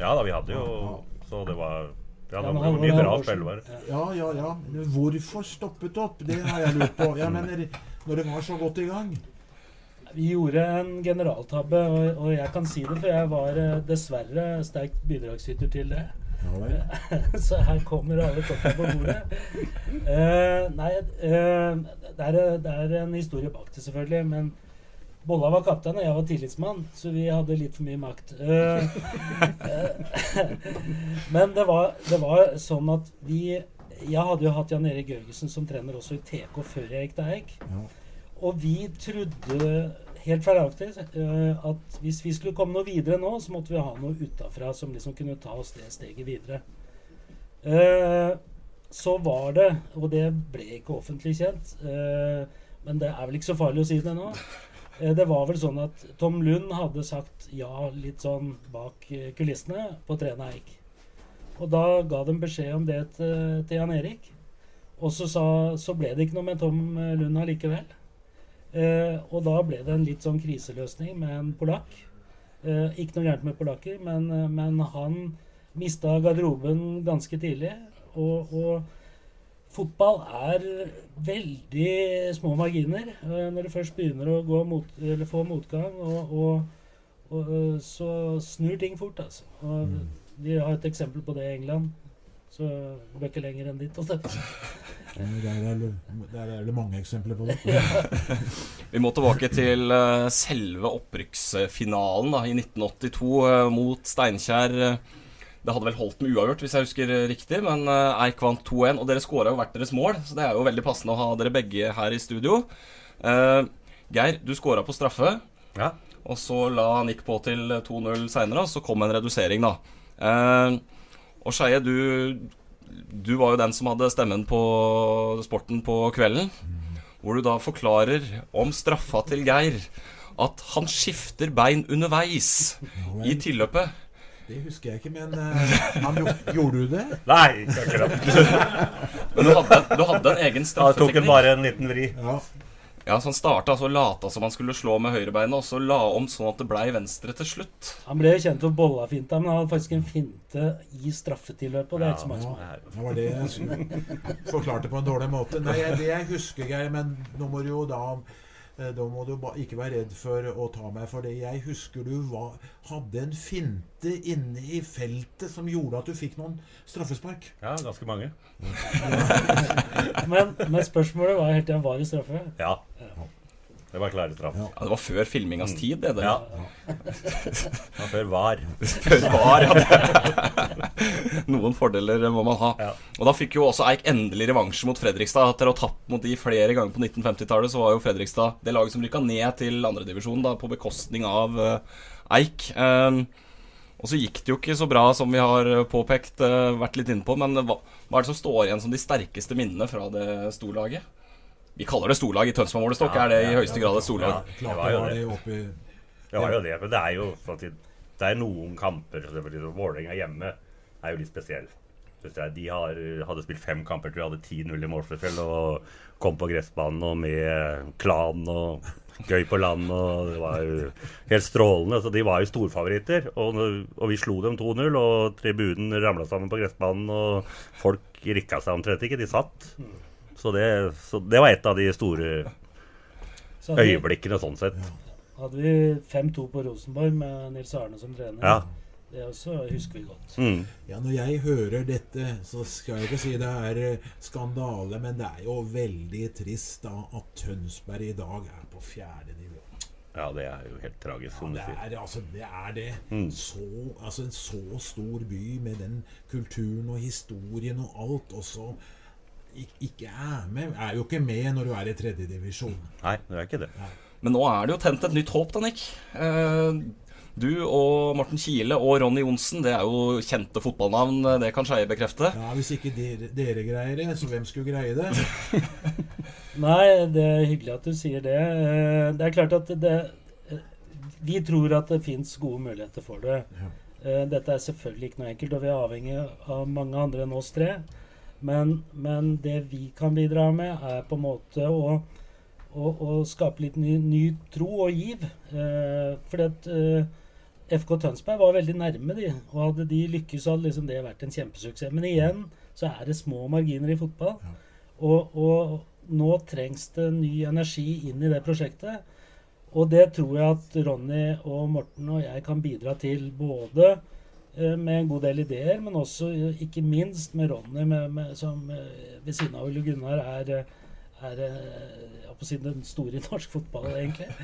ja da, vi hadde jo ja, Så det var ja, det var mye bra spillere. Ja, ja, ja. Hvorfor stoppet opp? Det har jeg lurt på. Jeg mener, når det var så godt i gang. Vi gjorde en generaltabbe, og, og jeg kan si det, for jeg var eh, dessverre sterkt bidragsyter til det. så her kommer alle kortene på bordet. Uh, nei, uh, det, er, det, er, en historie bak det, selvfølgelig. Men Bolla var kaptein, og jeg var tillitsmann, så vi hadde litt for mye makt. Uh, men det var, det var, sånn at vi Jeg hadde jo hatt Jan Erik Jørgensen som trener også i TK før jeg gikk til Eik. Ja. Og vi trodde helt feilaktig uh, at hvis vi skulle komme noe videre nå, så måtte vi ha noe utafra som liksom kunne ta oss det steget videre. Uh, så var det, og det ble ikke offentlig kjent, uh, men det er vel ikke så farlig å si det nå. det var vel sånn at Tom Lund hadde sagt ja litt sånn bak kulissene på Trena Eik. Og da ga de beskjed om det til, til Jan Erik. Og så, sa, så ble det ikke noe med Tom Lund allikevel. Eh, og da ble det en litt sånn kriseløsning med en polakk. Eh, ikke noe gærent med polakker, men, eh, men han mista garderoben ganske tidlig. Og, og, fotball er veldig små marginer eh, når du først begynner å mot, få motgang. Og, og, og, eh, så snur ting fort, altså. Og mm. Vi har et eksempel på det i England. Så det er ikke lenger enn dit. Der er, det, der er det mange eksempler på det. Vi må tilbake til uh, selve opprykksfinalen da, i 1982 uh, mot Steinkjer. Det hadde vel holdt med uavgjort, hvis jeg husker riktig, men eh, Eik vant 2-1. Og dere skåra jo hvert deres mål, så det er jo veldig passende å ha dere begge her i studio. Uh, Geir, du skåra på straffe. Ja. Og så la Nick på til 2-0 seinere, og så kom en redusering, da. Uh, og Skeie, du, du var jo den som hadde stemmen på Sporten på kvelden. Hvor du da forklarer om straffa til Geir at han skifter bein underveis i tilløpet. Det husker jeg ikke, men uh, han, gjorde du det? Nei, ikke akkurat. Men du hadde, du hadde en egen Ja, det tok straffeteknikk. en bare en liten vri. Ja. Ja, så Han starta altså lata som han skulle slå med høyrebeinet, og så la om sånn at det blei venstre til slutt. Han ble jo kjent for bollafinta, men han hadde faktisk en finte i straffetilløpet. Og det er ikke så mange som har. Det var det jeg forklarte på en dårlig måte. Nei, det jeg husker, Geir, men nå må du jo da eh, da må du ikke være redd for å ta meg for det. Jeg husker du var, hadde en finte inne i feltet som gjorde at du fikk noen straffespark. Ja, ganske mange. Men, men spørsmålet var helt til han var i straffe. Ja. Det var klare straff. Ja, Det var før filmingas tid, det. det. Ja. Før var. Før var, ja. Noen fordeler må man ha. Ja. Og da fikk jo også Eik endelig revansje mot Fredrikstad. Etter å ha tapt mot de flere ganger på 1950-tallet, så var jo Fredrikstad det laget som rykka ned til andredivisjon på bekostning av eh, Eik. Um, og så gikk det jo ikke så bra som vi har påpekt, eh, vært litt inne på. Men hva, hva er det som står igjen som de sterkeste minnene fra det storlaget? Vi kaller det storlag i Tønsberg målestokk. Ja, er det i ja, høyeste grad et storlag? Ja, det var jo det. det oppi Det var jo det, men det er jo det er noen kamper Vålerenga hjemme er jo litt spesiell. De har, hadde spilt fem kamper, tror jeg hadde 10-0 i målforskjell, og kom på gressbanen og med klan og gøy på land, og det var jo helt strålende. Så de var jo storfavoritter, og, og vi slo dem 2-0, og tribunen ramla sammen på gressbanen, og folk rikka seg omtrent ikke, de satt. Så det, så det var et av de store Så hadde vi- øyeblikkene sånn sett. Hadde vi 5-2 på Rosenborg med Nils Arne som trener. Ja. Det også husker vi godt. Mm. Ja, Når jeg hører dette, så skal jeg ikke si det er eh, skandale, men det er jo veldig trist da at Tønsberg i dag er på fjerde nivå. Ja, det er jo helt tragisk, Ja, som du det sier. er, altså, det er det. Mm. Så, altså, en så stor by med den kulturen og historien og alt, og så ikke er med. Er jo ikke med når du er i tredjedivisjon. Nei, det er ikke det. Men nå er det jo tent et nytt håp, da, Nick. Eh, du og Morten Kile og Ronny Johnsen, det er jo kjente fotballnavn. Det kan Skeie bekrefte. Ja, Hvis ikke dere, dere greier det, så hvem skulle greie det? Nei, det er hyggelig at du sier det. Eh, Det er klart at det eh, Vi tror at det fins gode muligheter for det. Ja. Dette er selvfølgelig ikke noe enkelt, og vi er avhengig av mange andre enn oss tre. Men, men det vi kan bidra med, er på en måte å, å, å skape litt ny, ny tro og giv. Eh, fordi at eh, FK Tønsberg var veldig nærme, de. Og hadde de lykkes, så hadde liksom det vært en kjempesuksess. Men igjen så er det små marginer i fotball. Og, og nå trengs det ny energi inn i det prosjektet. Og det tror jeg at Ronny og Morten og jeg kan bidra til. Både med en god del ideer, men også eh, ikke minst med Ronny, med, med, som eh, ved siden av Ole Gunnar er, eh, er eh, si den store i norsk fotball, egentlig.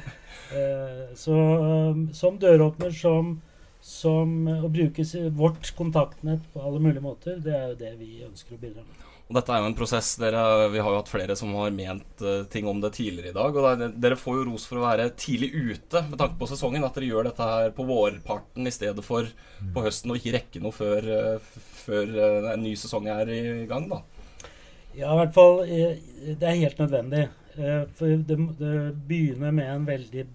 Eh, Så eh, som døråpner, som, som å bruke vårt kontaktnett på alle mulige måter, det er jo det vi ønsker å bidra med. Og dette er jo en prosess dere, Vi har jo hatt flere som har ment uh, ting om det tidligere i dag. Og det, er- dere får jo ros for å være tidlig ute med tanke på sesongen. At dere gjør dette her på vårparten i stedet for på høsten, og ikke rekke noe før, uh, før uh, en ny sesong er i gang. da Ja, i hvert fall Det er helt nødvendig. Eh, For det, det begynner med en veldig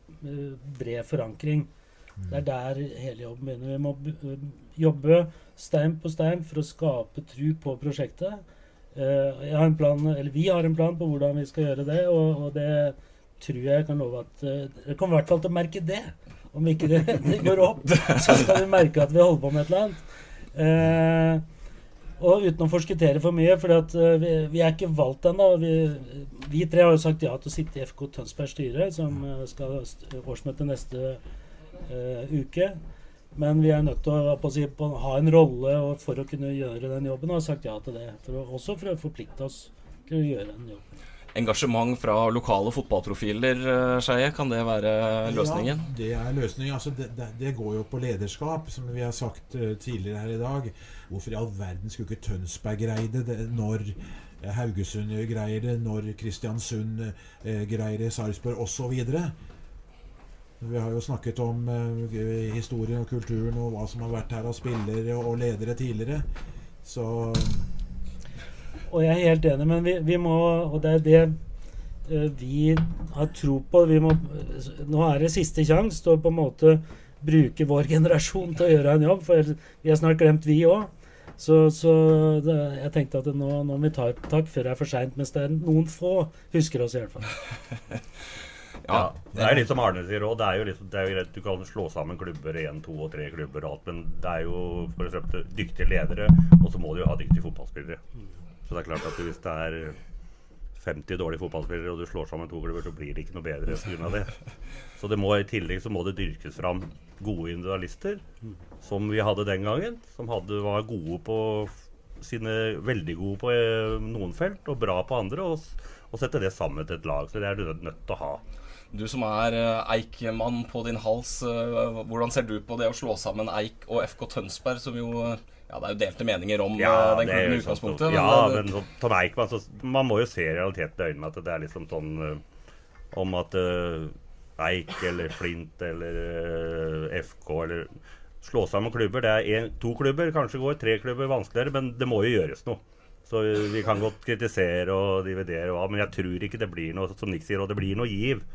bred forankring. Det er der hele jobben begynner. Vi må jobbe stein på stein for å skape tru på prosjektet. Eh, har plan, Vi har en plan på hvordan vi skal gjøre det, og, og det tror jeg kan love at eh, Dere kommer i hvert fall til å merke det. Om ikke det, det går opp, så skal vi merke at vi holder på med et eller annet. Eh, og uten å forskuttere for mye, for vi, vi er ikke valgt ennå. Vi, vi tre har jo sagt ja til å sitte i FK Tønsberg styre, som eh, skal ha årsmøte neste eh, uke. Men vi er nødt til å, på å si, på, ha en rolle og for å kunne gjøre den jobben, og har sagt ja til det. For å, også for å forplikte oss til å gjøre den jobben. engasjement fra lokale fotballprofiler, eh, Skeie? Kan det være løsningen? Ja, det er løsningen. Altså, det, det, det, går jo på lederskap, som vi har sagt uh, tidligere her i dag. Hvorfor i all verden skulle ikke Tønsberg greie det, når Haugesund greier det, når Kristiansund uh, greier det, Sarpsborg osv.? Vi har jo snakket om uh, historien og kulturen og hva som har vært her av spillere og ledere tidligere. Så Og jeg er helt enig, men vi, vi må Og det er det uh, vi har tro på. Vi må, nå er det siste sjanse til å på en måte bruke vår generasjon til å gjøre en jobb, for vi har snart glemt, vi òg. Så, så det, jeg tenkte at nå, nå må vi ta et tak før det er for seint, mens det er noen få husker oss i hvert fall. Ja, Det er litt som Arne sier òg. Det er liksom, det er jo greit, Du kan slå sammen klubber, én, to og tre klubber og alt, men det er jo for eksempel dyktige ledere, og så må du jo ha dyktige fotballspillere. Så det er klart at hvis det er 50 dårlige fotballspillere og du slår sammen to klubber, så blir det ikke noe bedre pga. det. Så det må, i tillegg så må det dyrkes fram gode individualister, som vi hadde den gangen. Som hadde, var gode på sine Veldig gode på eh, noen felt og bra på andre. Og, og sette det sammen til et lag. Så det er du nødt til å ha. Du som er uh, Eik-mann på din hals, uh, hvordan ser du på det å slå sammen Eik og FK Tønsberg, som jo uh, ja, Det er jo delte meninger om ja, den klubben i utgangspunktet. Ja, men, men Tom Eikmann, så, man må jo se realiteten i øynene. At det er liksom sånn om at Eik eller Flint eller FK eller Slå sammen klubber. Det er en, to klubber, kanskje går tre klubber vanskeligere, men det må jo gjøres noe. Så vi kan godt kritisere og dividere, men jeg tror ikke det blir noe som Nick sier, og det blir noe giv.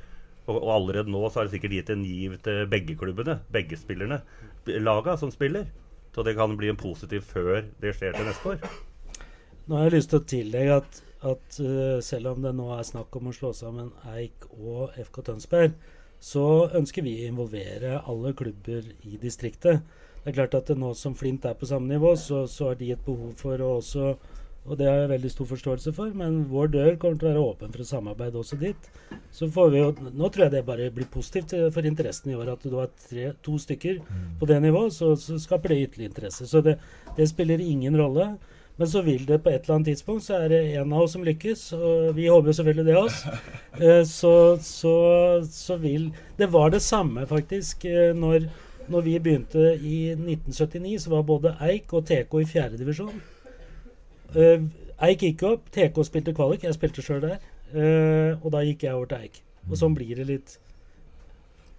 Og, og, allerede nå så har det sikkert gitt en giv til begge klubbene, begge spillerne. Laga som spiller. Så det kan bli en positiv før det skjer til neste år. Nå har jeg lyst til å tillegge at, at uh, selv om det nå er snakk om å slå sammen Eik og FK Tønsberg, så ønsker vi å involvere alle klubber i distriktet. Det er klart at nå som Flint er på samme nivå, så, så har de et behov for å også og det har jeg veldig stor forståelse for, men vår dør kommer til å være åpen for å samarbeide også dit. Så får vi jo, Nå tror jeg det bare blir positivt for interessen i år at du har tre, to stykker på det nivået. Så, så skaper det ytterligere interesse. Så det, det, spiller ingen rolle. Men så vil det på et eller annet tidspunkt, så er det en av oss som lykkes. Og vi håper jo selvfølgelig det oss. Eh, så, så, så vil Det var det samme, faktisk, eh, når, når vi begynte i 1979. Så var både Eik og TK i fjerdedivisjon. Uh, Eik gikk opp, TK spilte kvalik, jeg spilte sjøl der. Uh, og da gikk jeg over til Eik. Og sånn blir det litt.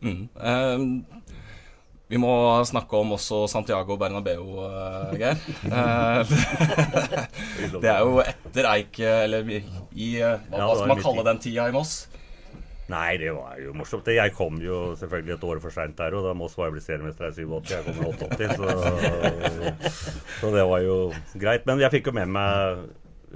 Mm. Uh, vi må snakke om også Santiago Bernabeu, uh, Geir. det er jo etter Eik, eller i hva, hva skal man kalle den tida i Moss? Nei, det var jo morsomt. Jeg kom jo selvfølgelig et år for seint der, og da Moss var jo blitt seriemester i 87. Jeg kom i 88, så, så, det var jo greit. Men jeg fikk jo med meg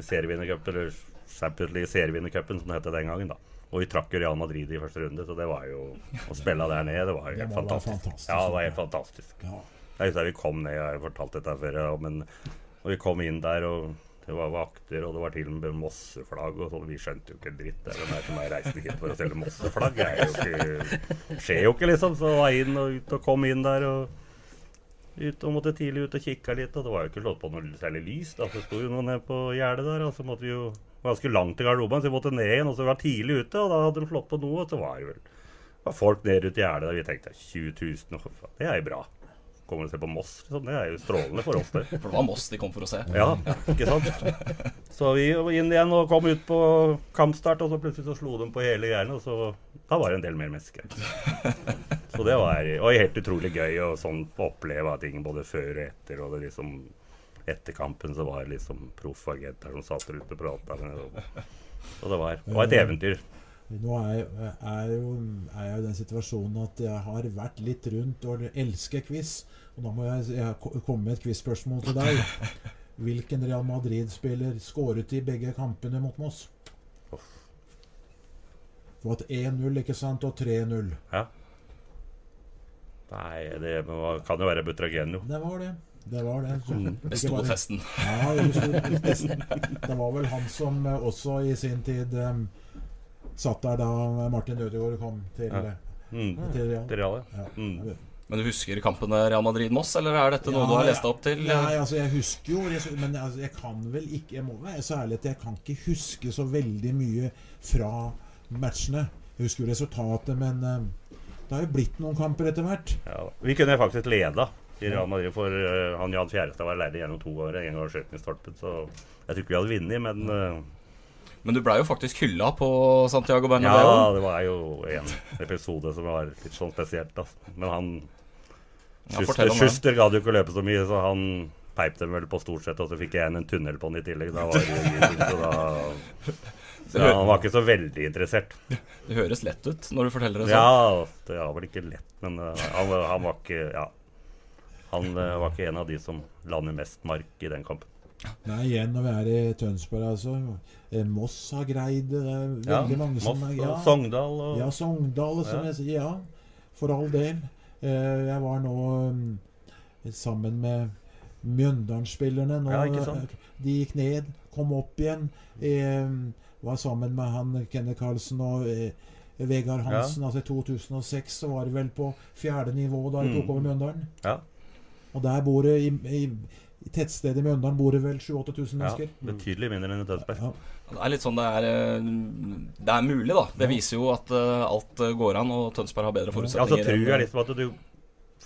serievinnercupen, eller Champions League serievinnercupen, som det het den gangen. da. Og vi trakk jo Real Madrid i første runde, så det var jo å spille der nede, det var jo helt var fantastisk. fantastisk. Ja, det var helt fantastisk. Ja. Jeg husker vi kom ned, jeg har fortalt dette før, men og vi kom inn der og det var vakter, og det var til og med mosseflagg og sånn. Vi skjønte jo ikke en dritt. Hvem er som er reiste hit for å selge mosseflagg? Det skjer jo ikke, liksom. Så var jeg inn og ut og kom inn der. og ut og måtte tidlig ut og kikka litt. Og det var jo ikke slått på noe særlig lys. da, Det sto jo noen nede på gjerdet der. Og så måtte vi jo ganske langt til garderoben, så vi måtte ned igjen. Og så var vi tidlig ute, og da hadde de slått på noe. Og så var det vel var folk ned ut gjerdet der. Vi tenkte 20 000, det er jo bra kommer og ser på Moss. Liksom. Det er jo strålende for oss. Der. For det var Moss de kom for å se? Ja, ikke sant. Så vi var inn igjen og kom ut på kampstart, og så plutselig så slo de på hele greiene, og så da var det en del mer mennesker. Så det var og helt utrolig gøy å sånn oppleve ting både før og etter. og det liksom Etter kampen så var det liksom proffagenter som satt ute og prata. Og det var, det var et eventyr. Nå er, er, jo, er jeg i den situasjonen at jeg har vært litt rundt og elsker quiz. Og da må jeg, jeg komme med et quiz-spørsmål til deg. Hvilken Real Madrid-spiller skåret i begge kampene mot Moss? Du har hatt 1-0, ikke sant, og 3-0. Ja. Nei, det kan jo være Butragenio. Det var det. Det var det. Mm. Det sto. Ja, det, var vel han som eh, også i sin tid um, satt der da Martin Ødegaard kom til, ja. mm. til Real. Til Real ja. Mm. Men du husker kampene Real Madrid-Moss, eller er dette noe du har lest deg opp til? Nei, altså jeg husker jo Men altså, jeg kan vel ikke Jeg må være så ærlig at jeg kan ikke huske så veldig mye fra matchene. Jeg husker jo resultatet, men eh, det har jo blitt noen kamper etter hvert. Ja, vi kunne faktisk leda i Real Madrid, for eh, han Jan Fjærestad var leid gjennom to år. En gang var stolpen, så jeg tror ikke vi hadde vunnet, men eh, Men du blei jo faktisk hylla på Santiago Bernabeu. Ja, det var jo en episode som var litt sånn spesielt, Altså. Men han Ja, Schuster. Schuster gadd jo ikke å løpe så mye, så han peip dem vel på stort sett, og så fikk jeg en tunnel på den i tillegg. Da var det jo så da ja, Han var ikke så veldig interessert. Det høres lett ut når du forteller det sånn. Ja, det var vel ikke lett, men uh, han, han var ikke Ja. Han uh, var ikke en av de som lander mest mark i den kampen. Nei, igjen når vi er i Tønsberg, altså. Eh, Moss har greid det. er veldig Ja, mange som Moss er og Sogndal og- Ja, Sogndal, som Ja. jeg sier. Ja, for all del. Eh, Jeg var nå mm, sammen med Mjøndalen-spillerne. Nå, Ja. De gikk ned, kom opp igjen. Eh, Var sammen med han Kenneth Carlsen og eh, Vegard Hansen. Altså I 2006 så var det vel på fjerde nivå da de tok Mm. over Mjøndalen. Ja. Og der bor det i, i, i tettstedet i Mjøndalen bor det vel 7000-8000 Ja, mennesker. betydelig mindre enn i Tønsberg. Det er litt sånn det er eh, Det er mulig, da. Det viser jo at eh, alt eh, går an, og Tønsberg har bedre forutsetninger. Ja, så tror jeg liksom at du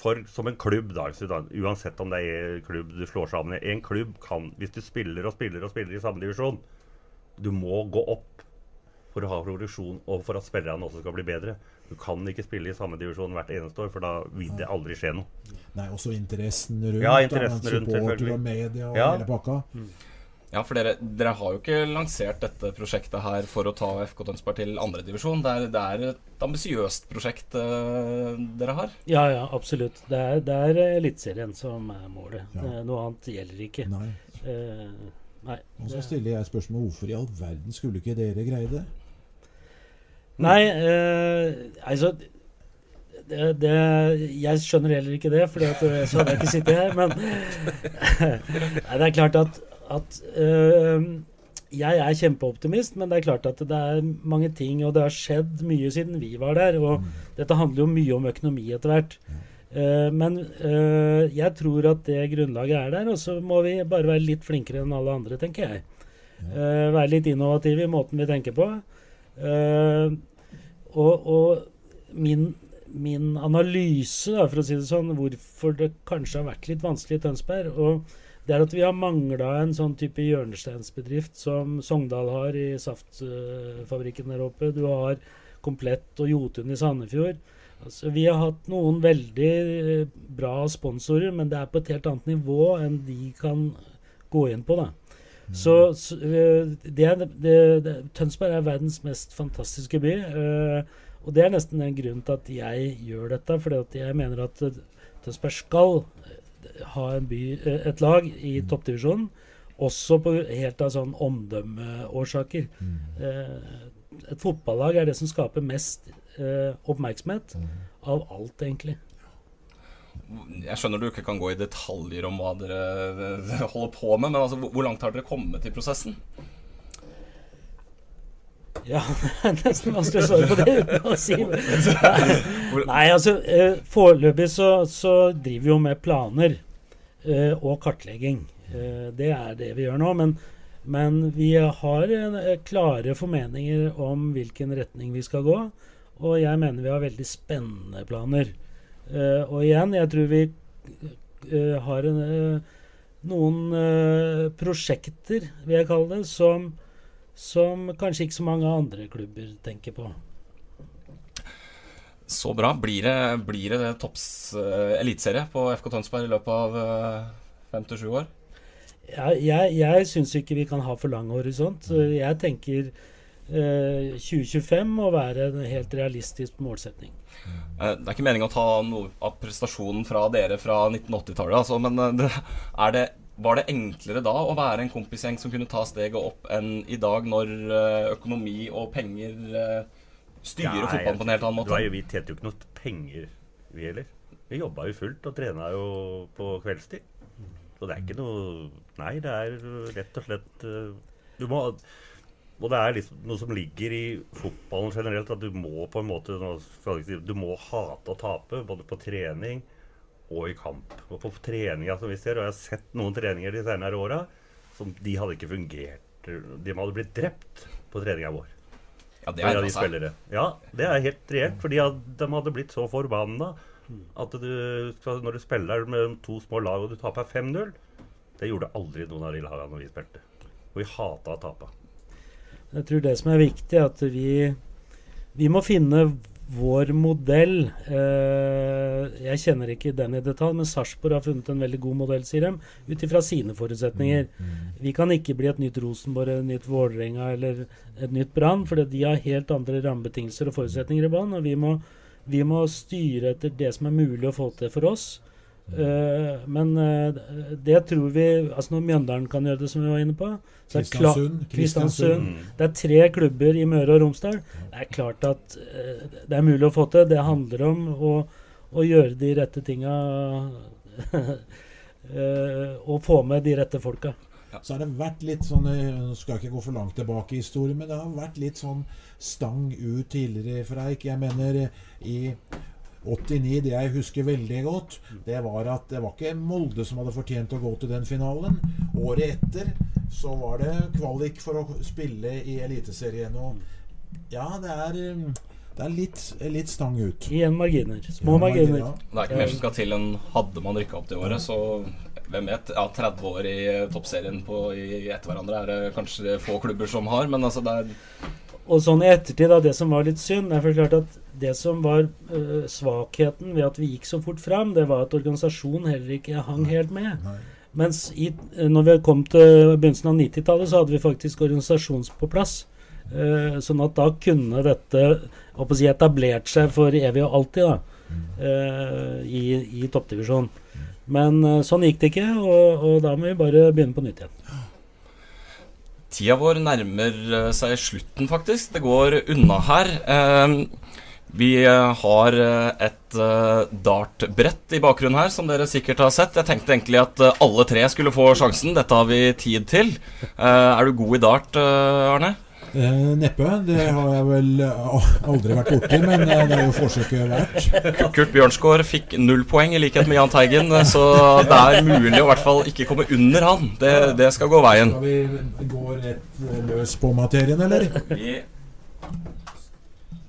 for, Som en klubb, da, da, uansett om det er en klubb du slår sammen i En klubb kan, hvis du spiller og spiller og spiller i samme divisjon Du må gå opp for å ha produksjon og for at spillerne også skal bli bedre. Du kan ikke spille i samme divisjon hvert eneste år, for da vil det aldri skje noe. Nei, også interessen rundt. Ja, da, interessen rundt, supporter selvfølgelig. og media og Ja. hele pakka. Ja, for dere, dere har jo ikke lansert dette prosjektet her for å ta FK Tønsberg til andredivisjon. Det, er- det er et ambisiøst prosjekt uh, dere har. Ja, ja, absolutt. Det er, det er Eliteserien som er målet. Ja. Noe annet gjelder ikke. Nei. Uh, nei. Og så stiller jeg spørsmål hvorfor i all verden skulle ikke dere greie det? Nei, eh, altså det, det, Jeg skjønner heller ikke det, for så hadde jeg ikke sittet her. Men nei, det er klart at, at eh, Jeg er kjempeoptimist, men det er klart at det er mange ting, og det har skjedd mye siden vi var der. Og dette handler jo mye om økonomi etter hvert. Uh, men uh, jeg tror at det grunnlaget er der, og så må vi bare være litt flinkere enn alle andre, tenker jeg. Uh, være litt innovative i måten vi tenker på. Og, og min, min analyse, da, for å si det sånn, hvorfor det kanskje har vært litt vanskelig i Tønsberg, og det er at vi har mangla en sånn type hjørnesteinsbedrift som Sogndal har i saftfabrikken der oppe. Du har Komplett og Jotun i Sandefjord. Altså, vi har hatt noen veldig eh, bra sponsorer, men det er på et helt annet nivå enn de kan gå inn på. da. Så, så eh, det, er- det, det, Tønsberg er verdens mest fantastiske by. eh, og det er nesten den grunnen til at jeg gjør dette. fordi jeg mener at Tønsberg skal eh, ha en by, et lag i toppdivisjonen. Også på helt av sånn omdømmeårsaker. Eh, et fotballag er det som skaper mest oppmerksomhet av alt, egentlig. Jeg skjønner du ikke kan gå i detaljer om hva dere eh, holder på med, men altså, hvor langt har dere kommet i prosessen? Ja, det er nesten vanskelig å svare på det uten å si Nei, altså eh, Foreløpig så, så driver vi jo med planer eh, og kartlegging. Det er det vi gjør nå. Men, men vi har klare formeninger om hvilken retning vi skal gå. Og jeg mener vi har veldig spennende planer. Eh, og igjen, jeg tror vi uh, har en, uh, noen prosjekter, vil jeg kalle det, som som kanskje ikke så mange andre klubber tenker på. Så bra. Blir det, blir det topps eliteserie på FK Tønsberg i løpet av fem til sju år? Jeg, jeg, jeg syns ikke vi kan ha for lang horisont. Jeg tenker 2025 må være en helt realistisk målsetning. Eh, Det er ikke meningen å ta noe av prestasjonen fra dere fra 1980-tallet, altså, men eh, det, er det, var det enklere da å være en kompisgjeng som kunne ta steget opp, enn i dag når eh, økonomi og penger eh, styrer Ja, fotballen på en helt annen måte? har jo, vi tjente jo ikke noe penger, vi heller. Vi jobba jo fullt og trena jo på kveldstid. Så det er ikke noe Nei, det er rett og slett eh, Du må Og det er liksom noe som ligger i fotballen generelt, at du må på en måte Du må hate å tape, både på trening og i kamp. Og på treninga som vi ser, og jeg har sett noen treninger de senere åra, som de hadde ikke fungert De hadde blitt drept på treninga vår. Ja, det er det de altså- spillere. Ja, det er helt reelt. Fordi de hadde blitt så forbanna at du, når du spiller med to små lag og du taper 5-0 Det gjorde aldri noen av de lagene når vi spilte. Og vi hata å tape. Jeg tror det som er viktig, er at vi, vi må finne vår modell. Eh, jeg kjenner ikke den i detalj, men Sarpsborg har funnet en veldig god modell, sier de, ut ifra sine forutsetninger. Vi kan ikke bli et nytt Rosenborg, et nytt Vålerenga eller et nytt Brann, for de har helt andre rammebetingelser og forutsetninger i banen. Og vi må, vi må styre etter det som er mulig å få til for oss. Eh, men uh, det tror vi Altså når Mjøndalen kan gjøre det, som vi var inne på så er Kristiansund, Kristiansund. Kristiansund. Det er tre klubber i Møre og Romsdal. Det er klart at uh, det er mulig å få til. Det handler om å, å gjøre de rette tinga eh, og få med de rette folka. Så har det vært litt sånn Nå skal jeg ikke gå for langt tilbake i historien, men det har vært litt sånn stang ut tidligere, Freik. Jeg mener i 89, det jeg husker veldig godt, det var at det var ikke Molde som hadde fortjent å gå til den finalen. Året etter så var det kvalik for å spille i Eliteserien. Og ja, det er, eh, det er litt, litt stang ut. Igjen marginer. Små Ja, marginer, marginer. ja. Det er ikke mer som skal til enn hadde man rykka opp det året, så hvem vet. Ja, 30 år i toppserien på, i etter hverandre er det kanskje få klubber som har, men altså det er Og sånn i ettertid, da, det som var litt synd Det er for klart at det som var uh, svakheten ved at vi gikk så fort fram, det var at organisasjonen heller ikke hang helt med. Mens i, øh, når vi kom til begynnelsen av 90-tallet, så hadde vi faktisk organisasjons på plass. Uh, sånn at da kunne dette si, etablert seg for evig og alltid da, uh, i, i toppdivisjonen. Men sånn gikk det ikke, og, og da må vi bare begynne på nytt igjen. Tida vår nærmer eh, seg slutten, faktisk. Det går unna her. Eh, Vi eh, har eh, et dartbrett i bakgrunnen her, som dere sikkert har sett. Jeg tenkte egentlig at alle tre skulle få sjansen. Dette har vi tid til. Er du god i dart, Arne? Eh, neppe. Det har jeg vel eh, aldri vært borti, men eh, det er jo forsøket verdt. Kurt Bjørnsgaard fikk null poeng, i likhet med Jahn Teigen. eh, Så det er mulig å i hvert fall ikke komme under han. Det, det skal gå veien. Skal vi gå rett løs på materien, eller? Vi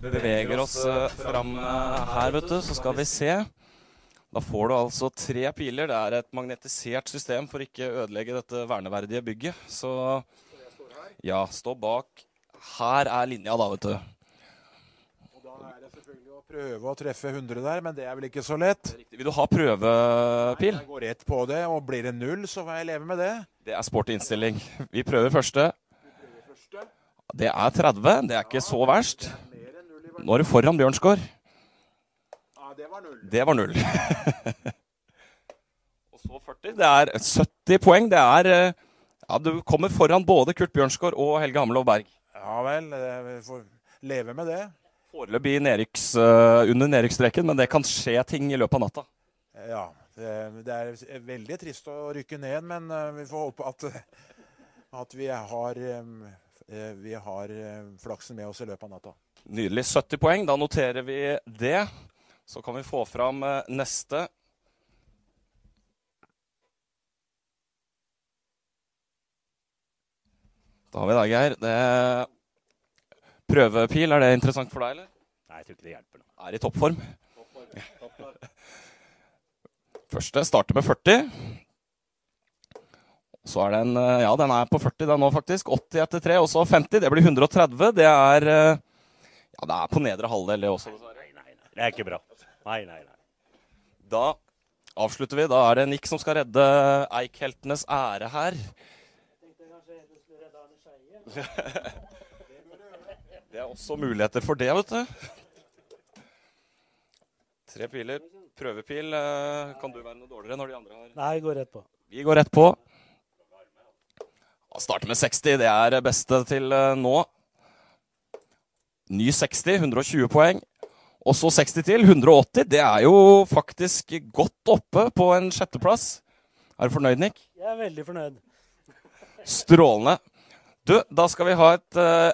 beveger oss fram her, vet du, så skal vi se. Da får du altså tre piler. Det er et magnetisert system for ikke å ødelegge dette verneverdige bygget. Så ja, stå bak. Her er linja, da, vet du. Og da er det selvfølgelig å Prøve å treffe 100 der, men det er vel ikke så lett. Vil du ha prøvepil? Nei, Jeg går rett på det, og blir det null, så får jeg leve med det. Det er sporty innstilling. Vi prøver første. Det er 30. Det er ikke så verst. Nå er du foran Bjørnsgaard. Det var null. Det var null. Og så 40. Det er 70 poeng. Det er eh, Ja, du kommer foran både Kurt Bjørnsgaard og Helge Hamelov Berg. Ja vel, eh, vi får leve med det. Foreløpig nedrykks, eh, under nedrykksstreken, men det kan skje ting i løpet av natta. Ja, det, det er veldig trist å rykke ned, men eh, vi får håpe at, at vi har, vi har flaksen med oss i løpet av natta. Nydelig. 70 poeng. Da noterer vi det. Så kan vi få fram neste. Da har vi deg, Geir. Det Prøvepil, er det interessant for deg, eller? Nei, jeg tror ikke det hjelper noe. Er i toppform. Første starter med 40. Så er den eh, Ja, den er på 40 den nå, faktisk. 80 etter 3, og så 50. Det blir 130. Det er eh, Ja, det er på nedre halvdel, det også. Det er ikke bra. Nei, nei, nei. Da avslutter vi. Da er det Nick som skal redde Eik-heltenes ære her. Det er også muligheter for det, vet du. Tre piler. Prøvepil. eh, Kan du være noe dårligere når de andre har Nei, går rett på. Vi går rett på. Starter med 60. Det er beste til eh, nå. Ny 60, 120 poeng. Og så 60 til, 180. Det er jo faktisk godt oppe på en sjetteplass. Er du fornøyd, Nick? Jeg er veldig fornøyd. Strålende. Du, da skal vi ha et eh,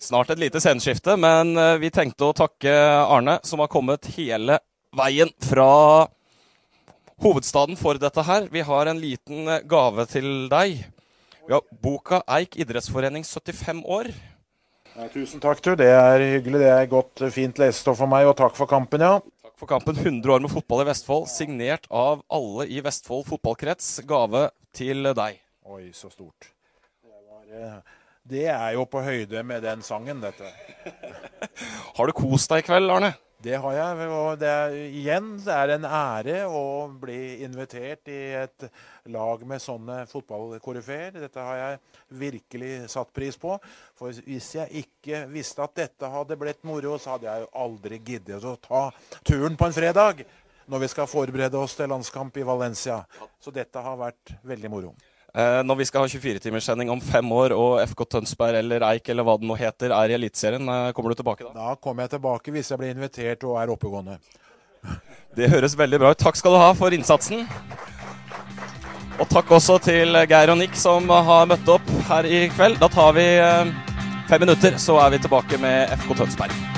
snart et lite sceneskifte, men eh, vi tenkte å takke Arne, som har kommet hele veien fra hovedstaden for dette her. Vi har en liten eh, gave til deg. Vi har boka Eik idrettsforening 75 år. Ja, tusen takk, du. Det er hyggelig. Det er godt, eh, fint lesestoff for meg, og takk for kampen, ja. Takk for kampen. 100 år med fotball i Vestfold, signert av alle i Vestfold fotballkrets. Gave til deg. Oi, så stort. Det, det er jo på høyde med den sangen, dette. Har du kost deg i kveld, Arne? Det har jeg. Og det er, igjen det er en ære å bli invitert i et lag med sånne fotballkorifeer. Dette har jeg virkelig satt pris på. For hvis jeg ikke visste at dette hadde blitt moro, så hadde jeg jo aldri giddet å ta turen på en fredag når vi skal forberede oss til landskamp i Valencia. Så dette har vært veldig moro. Eh, når vi skal ha 24-timerssending om fem år, og FK Tønsberg eller Eik eller hva det nå heter, er i Eliteserien, eh, kommer du tilbake da? Da kommer jeg tilbake hvis jeg blir invitert og er oppegående. Det høres veldig bra ut. Takk skal du ha for innsatsen. Og takk også til Geir og Nick som har møtt opp her i kveld. Da tar vi eh, fem minutter, så er vi tilbake med FK Tønsberg.